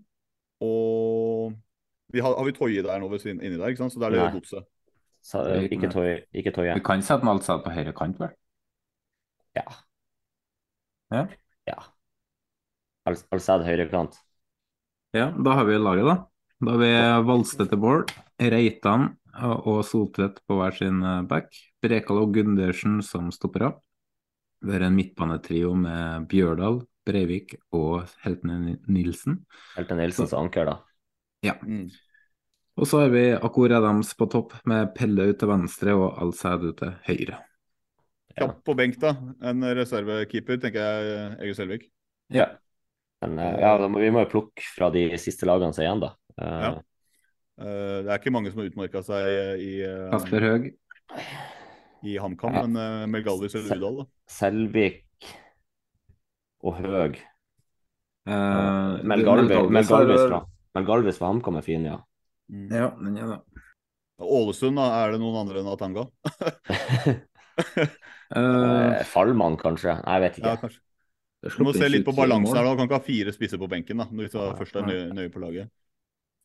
og vi har, har vi Toye der nå ved inni der, ikke sant? så der er det Nei. Godset. Ikke Toye. Ikke Toye. Vi kan sette Malsad på høyre kant, vel? Ja. Ja. ja. Al høyre høyrekant. Ja, da har vi laget, da. Da har vi Valstedt til mål, Reitan og Soltvedt på hver sin eh, back. Brekal og Gundersen som stoppere. Har en midtbanetrio med Bjørdal, Breivik og Heltene Nilsen. Heltene Nilsens anker, da. Ja. Og så har vi Akor Adams på topp med Pelle ut til venstre og Alsæd ut til høyre. Kjapp på benk, da. En reservekeeper, tenker jeg Egil Selvik. Ja. Men eh, ja, da må, vi må jo plukke fra de siste lagene som er igjen, da. Eh, Ja. Eh, det er ikke mange som har utmerka seg i, uh, Kasper Høeg. I HamKam, men uh, Mel Galvis eller Udal, da. Selvik og Høg. Uh, Mel Galvis, Mel Mel Galvis har fra, Mel fra HamKam er fin, ja. Ja, den er det. Ålesund, da. Er det noen andre enn Atanga? uh, Fallmann, kanskje? Nei, jeg vet ikke. Ja, kanskje. Du må se litt på balansen her. da. Du kan ikke ha fire spisser på benken da, når vi først er nøye, nøye på laget.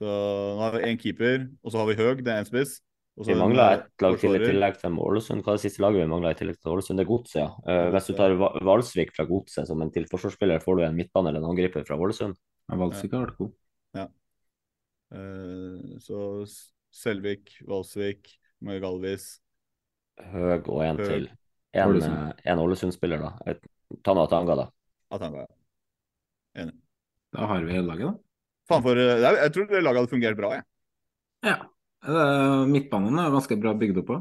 Så Nå har vi én keeper, og så har vi Høg, det er én spiss. Vi mangla eh, et lag til i tillegg til Ålesund. Hva er det siste laget vi mangler i tillegg til Ålesund? Det er Godset, ja. Eh, hvis du tar Valsvik fra Godset som en tilforsvarsspiller, får du en midtbane eller en angriper fra Ålesund. Ja, Valsvik har vært god. Ja. Eh, så Selvik, Valsvik, Møy Galvis. Høg og en Høg. til. En, Ålesund. en Ålesund-spiller, da. Tana Tanga, da. Atanga. Enig. Da har vi laget, da. Faen for er- Jeg tror det laget hadde fungert bra, jeg. Ja. Midtbanen er ganske bra bygd opp på.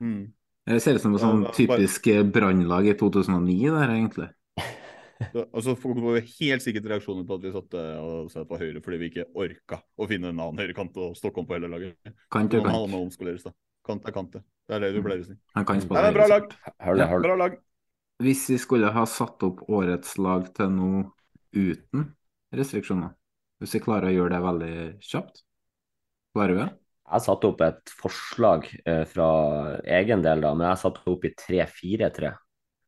Mm. Det ser ut som et sånn bare- typisk eh, brannlag i 2009, det her, egentlig. altså, folk får helt sikkert reaksjoner på at vi satte oss på høyre fordi vi ikke orka å finne en annen høyrekant og Stockholm på hele laget. Kant er kant. Kant er kant, det. Er det du pleier å si. Han kan spille Nei, bra lag. Hør. høl. Bra lag. Hvis vi skulle ha satt opp årets lag til nå uten restriksjoner, hvis vi klarer å gjøre det veldig kjapt, klarer vi det? Jeg satte opp et forslag eh, fra egen del, da, men jeg satte opp i 3-4-3.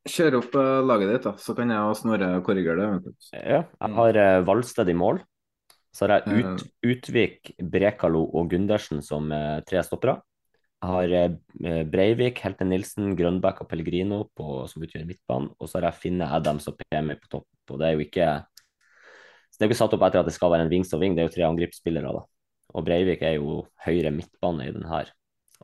Kjør opp eh, laget ditt, da, så kan jeg og Snorre korrigere det. eventuelt. Ja, jeg har eh, Valsted i mål. Så har jeg. Ut, Utvik, Brekalo og Gundersen som tre stoppere. Jeg har Breivik, Helte Nilsen, Grønbæk og Pellegrino på, som utgjør midtbanen. Og så har jeg Finne Adams og PM på topp. Og det er jo ikke det er jo ikke satt opp etter at det skal være en wings og wing, det er jo tre angrepsspillere, da. Og Breivik er jo høyre midtbane i den her.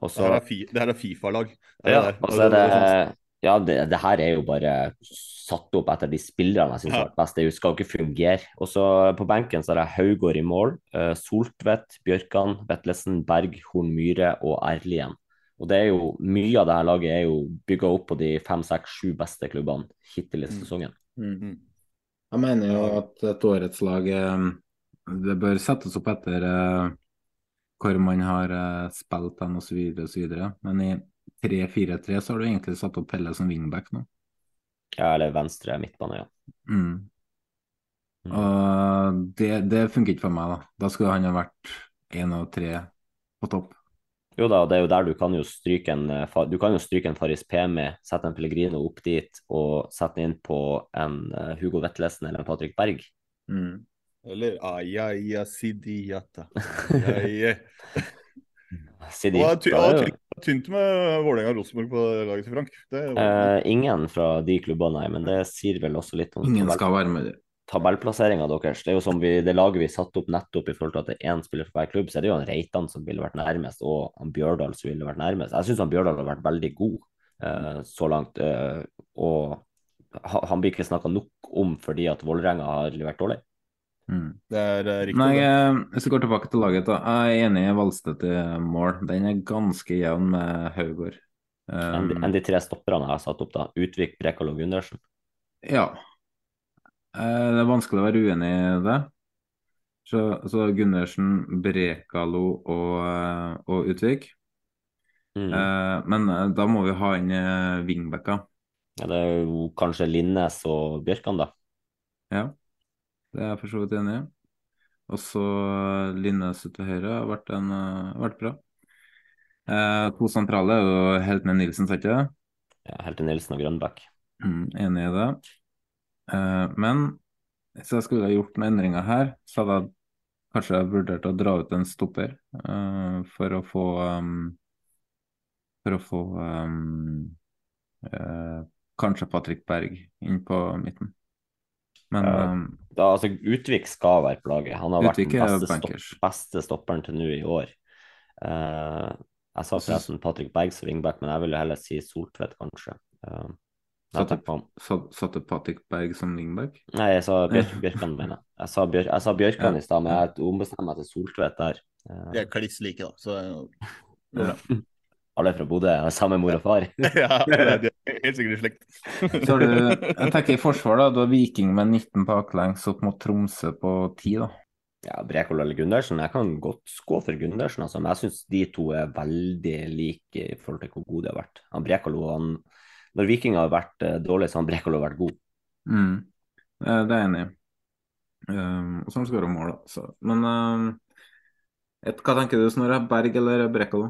Også, Det her er, fi, er Fifa-lag. Ja, det der. og så det Ja, det, det her er jo bare satt opp etter de spillerne jeg syns har vært best. Det skal jo ikke fungere. Og så på benken så har jeg Haugård i mål. eh, Soltvedt, Bjørkan, Vetlesen, Berg, Horn Myhre og Erlien. Og det er jo mye av det her laget er jo bygga opp på de fem, seks, sju beste klubbene hittil i Mm. sesongen. -hmm. Jeg mener jo at et årets lag det bør settes opp etter uh, hvor man har uh, spilt den osv. osv. Men i 3-4-3 så har du egentlig satt opp Pelle som wingback nå. Ja, eller venstre midtbane, ja. Mm. Mm. Og det, det funker ikke for meg, da. Da skulle han ha vært én av tre på topp. Jo da, det er jo der du kan jo stryke en eh, Du kan jo stryke en Faris Pemi, sette en Pellegrino opp dit og sette inn på en Hugo Vetlesen eller en Patrick Berg. Mm. Eller Aya Sidiata. Ai, ai. Sidi, Og det er det tynt- med Vålerenga og Rosenborg på laget til Frank. Det er, Eh, ingen fra de klubbene, nei, men det sier vel også litt om Ingen skal være med. tabellplasseringa deres. Det er jo som vi, det laget vi satte opp nettopp i forhold til at det er én spiller for hver klubb, så er det jo han Reitan som ville vært nærmest, og han Bjørdal som ville vært nærmest. Jeg syns Bjørdal har vært veldig god eh, så langt, eh, og han blir ikke snakka nok om fordi at Vålerenga har levert dårlig. Mm. det er eh, riktig. Nei, det. eh, hvis vi går tilbake til laget, da. Jeg er enig i Valstedt i mål. Den er ganske jevn med Haugård. Um, enn de tre stopperne jeg har satt opp, da. Utvik, Brekal og Gundersen. ja. Eh, Det er vanskelig å være uenig i det. Så, så Gundersen, Brekalo og, og Utvik. Mm. Eh, men da må vi ha inn wingbacker. Ja, det er jo kanskje Linnes og Bjørkan, da. Ja, det er jeg for så vidt enig i. Og så eh, Linnes til høyre har vært, en, eh, vært bra. Eh, to sentrale er jo Heltene Nilsen, sa ikke det? Ja, Helte Nilsen og Grønbæk. Mm, enig i det. Eh, men hvis jeg skulle ha gjort noen endringer her, så hadde jeg kanskje vurdert å dra ut en stopper eh, for å få um, for å få um, kanskje Patrick Berg inn på midten. Men Ja. ehm, Da, altså, Utvik skal være på laget. Han har vært den beste, stopp, beste stopperen til nå i år. Uh, jeg sa forresten Patrick Berg som wingback, men jeg ville heller si Soltvedt, kanskje. Uh, satte, sa- satte Patrick Berg som wingback? Nei, jeg sa Bjørk, Bjørkan, mener jeg. Jeg sa, Bjør, jeg sa Bjørkan Ja. i stad, men jeg ombestemmer meg til Soltvedt der. Uh, De er kliss like, da. Så Ja. Alle er fra Bodø, har samme mor og far. ja, det er helt sikkert i slekt. Så har du, jeg tenker i forsvar, da. Du har Viking med 19 baklengs opp mot Tromsø på 10, da. Ja, Brekol eller Gundersen, jeg kan godt gå for Gundersen, altså, men jeg syns de to er veldig like i forhold til hvor gode de har vært. Han Brekalo, han Når Viking har vært eh, dårlig, så har Brekalo vært god. Mm. Eh, Det er jeg enig i. Um, og så har han skåra mål, da. Så. Men um, et, hva tenker du, Snorre? Berg eller Brekalo?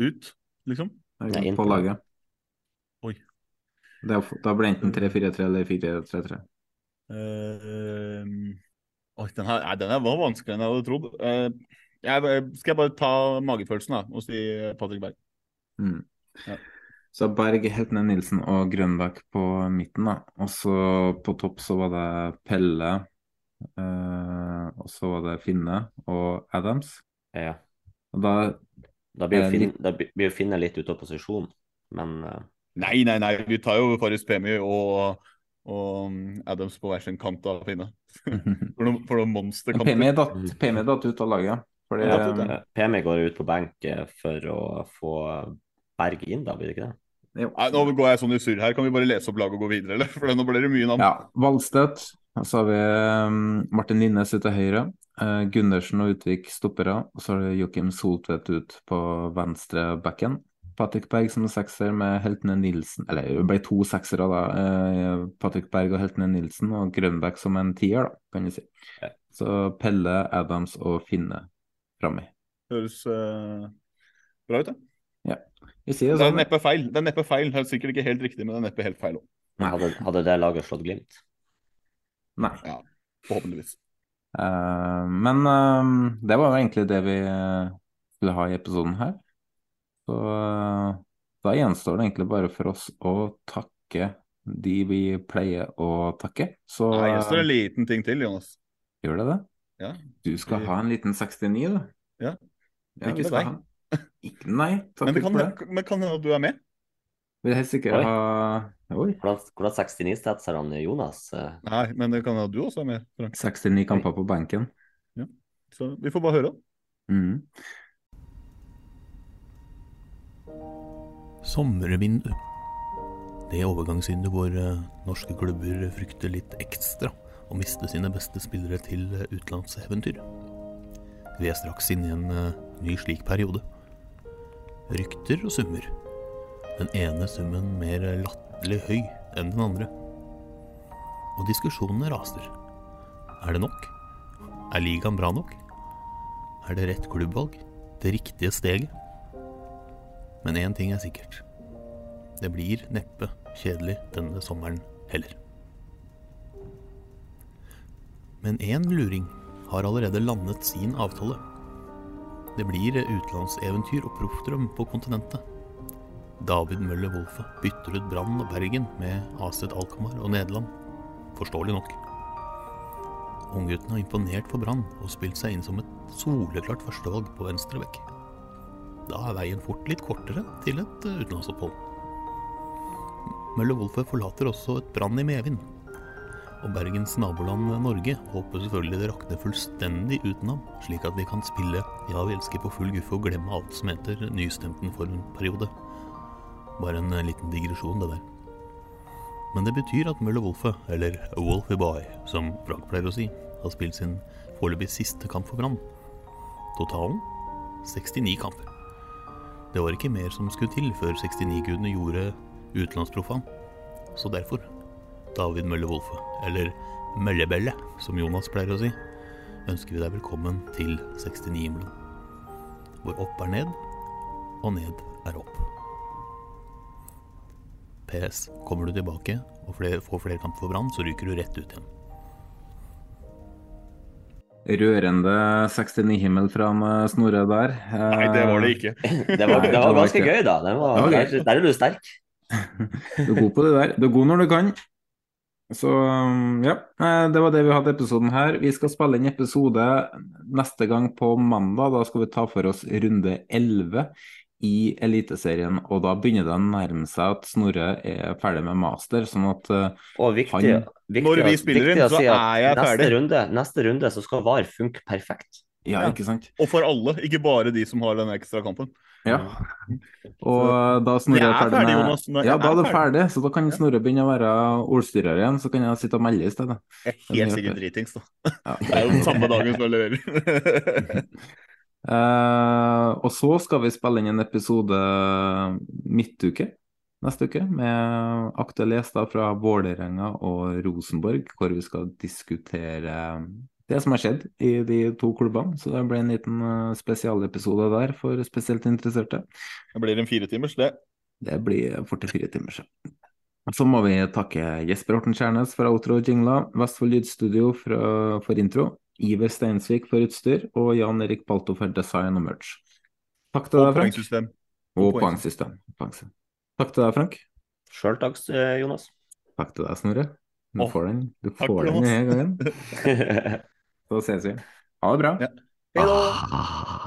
Ut, liksom? Nei, inn på laget. Oi. Det er, da blir det enten 3-4-3 eller 4-3-3. Uh, oi, den, her, nei, den her var vanskeligere enn jeg hadde trodd. Uh, jeg, skal jeg bare ta magefølelsen da, og si eh, Patrick Berg? Mm. Ja. Så Berg, Hetne Nilsen og Grønbæk på midten. da. Og så på topp så var det Pelle, uh, og så var det Finne og Adams. Ja. Og da Da blir Eh, jo Finn, litt- da blir jo Finne litt ute av posisjon, men uh... Nei, nei, nei. Vi tar jo Faris Pemi og, og um, Adams på hver sin kant av Finne. For noen, for noen monsterkanter. Pemi datt, datt ut av laget. Fordi, ut, ja. eh, går ut på benk eh, for å få Berg inn, da, blir det ikke det? Nei, nå går jeg sånn i surr her. Kan vi bare lese opp laget og gå videre, eller? For nå blir det mye navn. Ja, Valstedt. Så har vi um, Martin Linnes ut til høyre. Eh, Gundersen og Utvik stoppere. Og så har du Joakim Soltvedt ut på venstre backen. Patrick Berg som sekser med Heltene Nilsen Eller det ble to seksere, da. eh, Patrick Berg og Heltene Nilsen, og Grønbæk som en tier, da, kan du si. Ja. Så Pelle, Adams og Finne framme. Høres uh, bra ut, da. Vi sier Det det er neppe feil. Det er neppe feil. Det er sikkert ikke helt riktig, men det er neppe helt feil òg. Hadde, hadde det laget slått Glimt? Nei. Ja, Forhåpentligvis. Eh, men eh, det var jo egentlig det vi eh, skulle ha i episoden her. Så da gjenstår det egentlig bare for oss å takke de vi pleier å takke. Så det står eh, en liten ting til, Jonas. gjør det det? Ja. Du skal ha en liten 69, du. Ja. Ikke ja. Ikke, nei, takk Men det kan, for det. men kan hende du er med? Vil helst ikke Oi. ha Oi. Hvordan, hvordan 69-stats har han Jonas? Nei, men det kan hende du også ha med. Frank. 69 kamper på benken. Så vi får bare høre. Mm. Sommervindu. Det overgangsvinduet hvor eh, norske klubber frykter litt ekstra å miste sine beste spillere til eh, utenlandseventyr. Vi er straks inne i en eh, ny slik periode. Rykter og summer. Den ene summen mer latterlig høy enn den andre. Og diskusjonene raser. Er det nok? Er ligaen bra nok? Er det rett klubbvalg? Det riktige steget? Men én ting er sikkert. Det blir neppe kjedelig denne sommeren heller. Men én luring har allerede landet sin avtale. Det blir utenlandseventyr og proffdrøm på kontinentet. David Møller Wolfe bytter ut Brann og Bergen med Aset Alkmaar og Nederland. Forståelig nok. Unggutten har imponert for Brann og spilt seg inn som et soleklart førstevalg på venstre bekk. Da er veien fort litt kortere til et eh, utenlandsopphold. Møller Wolfe forlater også et brann i medvind. Og Bergens naboland Norge håper selvfølgelig det rakner fullstendig uten ham, slik at vi kan spille Ja, vi elsker på full guffe og glemme alt som heter nystemten for en periode. Bare en eh, liten digresjon, det der. Men det betyr at Møller Wolfe, eller Wolfie Boy, som Frank pleier å si, har spilt sin foreløpig siste kamp for Brann. Totalen 69 kamper. Det var ikke mer som skulle til før 69-gudene gjorde utenlandsproffan. Så derfor, David Mølle Wolfe, eller Møllebelle, som Jonas pleier å si, ønsker vi deg velkommen til 69-himmelen. Hvor opp er ned, og ned er opp. PS. Kommer du tilbake og flere, får flere kamper for Brann, så ryker du rett ut igjen. Rørende 69-himmel fra eh, Snorre der. Nei, det var det ikke. Det var, det var ganske gøy, da. Det var, Det var gøy. der, der er du sterk. Du er god på det der. Du er god når du kan. Så um, ja, eh, det var det vi hadde i episoden her. Vi skal spille inn episode neste gang på mandag. Da skal vi ta for oss runde 11 i Eliteserien. Og da begynner det å nærme seg at Snorre er ferdig med master, sånn at eh, Og viktig, han viktig, Når vi spiller inn, så si er jeg neste ferdig. Runde, neste runde så skal VAR funke perfekt. Ja, ikke sant? Og for alle, ikke bare de som har den ekstra kampen. Ja. Og da Snorre er er ferdig ferdig, med Jonas. Ja, da er det ferdig. ferdig, så da kan Snorre begynne å være ordstyrer igjen. Så kan jeg sitte og melde i stedet. Jeg er helt sikkert dritings, da. Ja. Det er jo den samme dagen som jeg leverer. Eh, og så skal vi spille inn en episode midtuke neste uke med aktuelle gjester fra Vålerenga og Rosenborg, hvor vi skal diskutere det som har skjedd i de to klubbene. Så det blir en liten eh, spesialepisode der for spesielt interesserte. Det blir en firetimers, det. Det blir 44 timers. Så må vi takke Jesper Horten Kjærnes for outro og jingler, Vestfold Lydstudio for, for intro, Iver Steinsvik for utstyr og Jan Erik Balto for design og merch. Takk til Og deg, Frank. poengsystem. Og poengsystem. Poengsystem. Takk til deg, Frank. Sjøl takk, eh, Jonas. Takk til deg, Snorre. Du får den, du takk, den denne gangen. Så ses vi. Ha det bra. Ja. Hei da!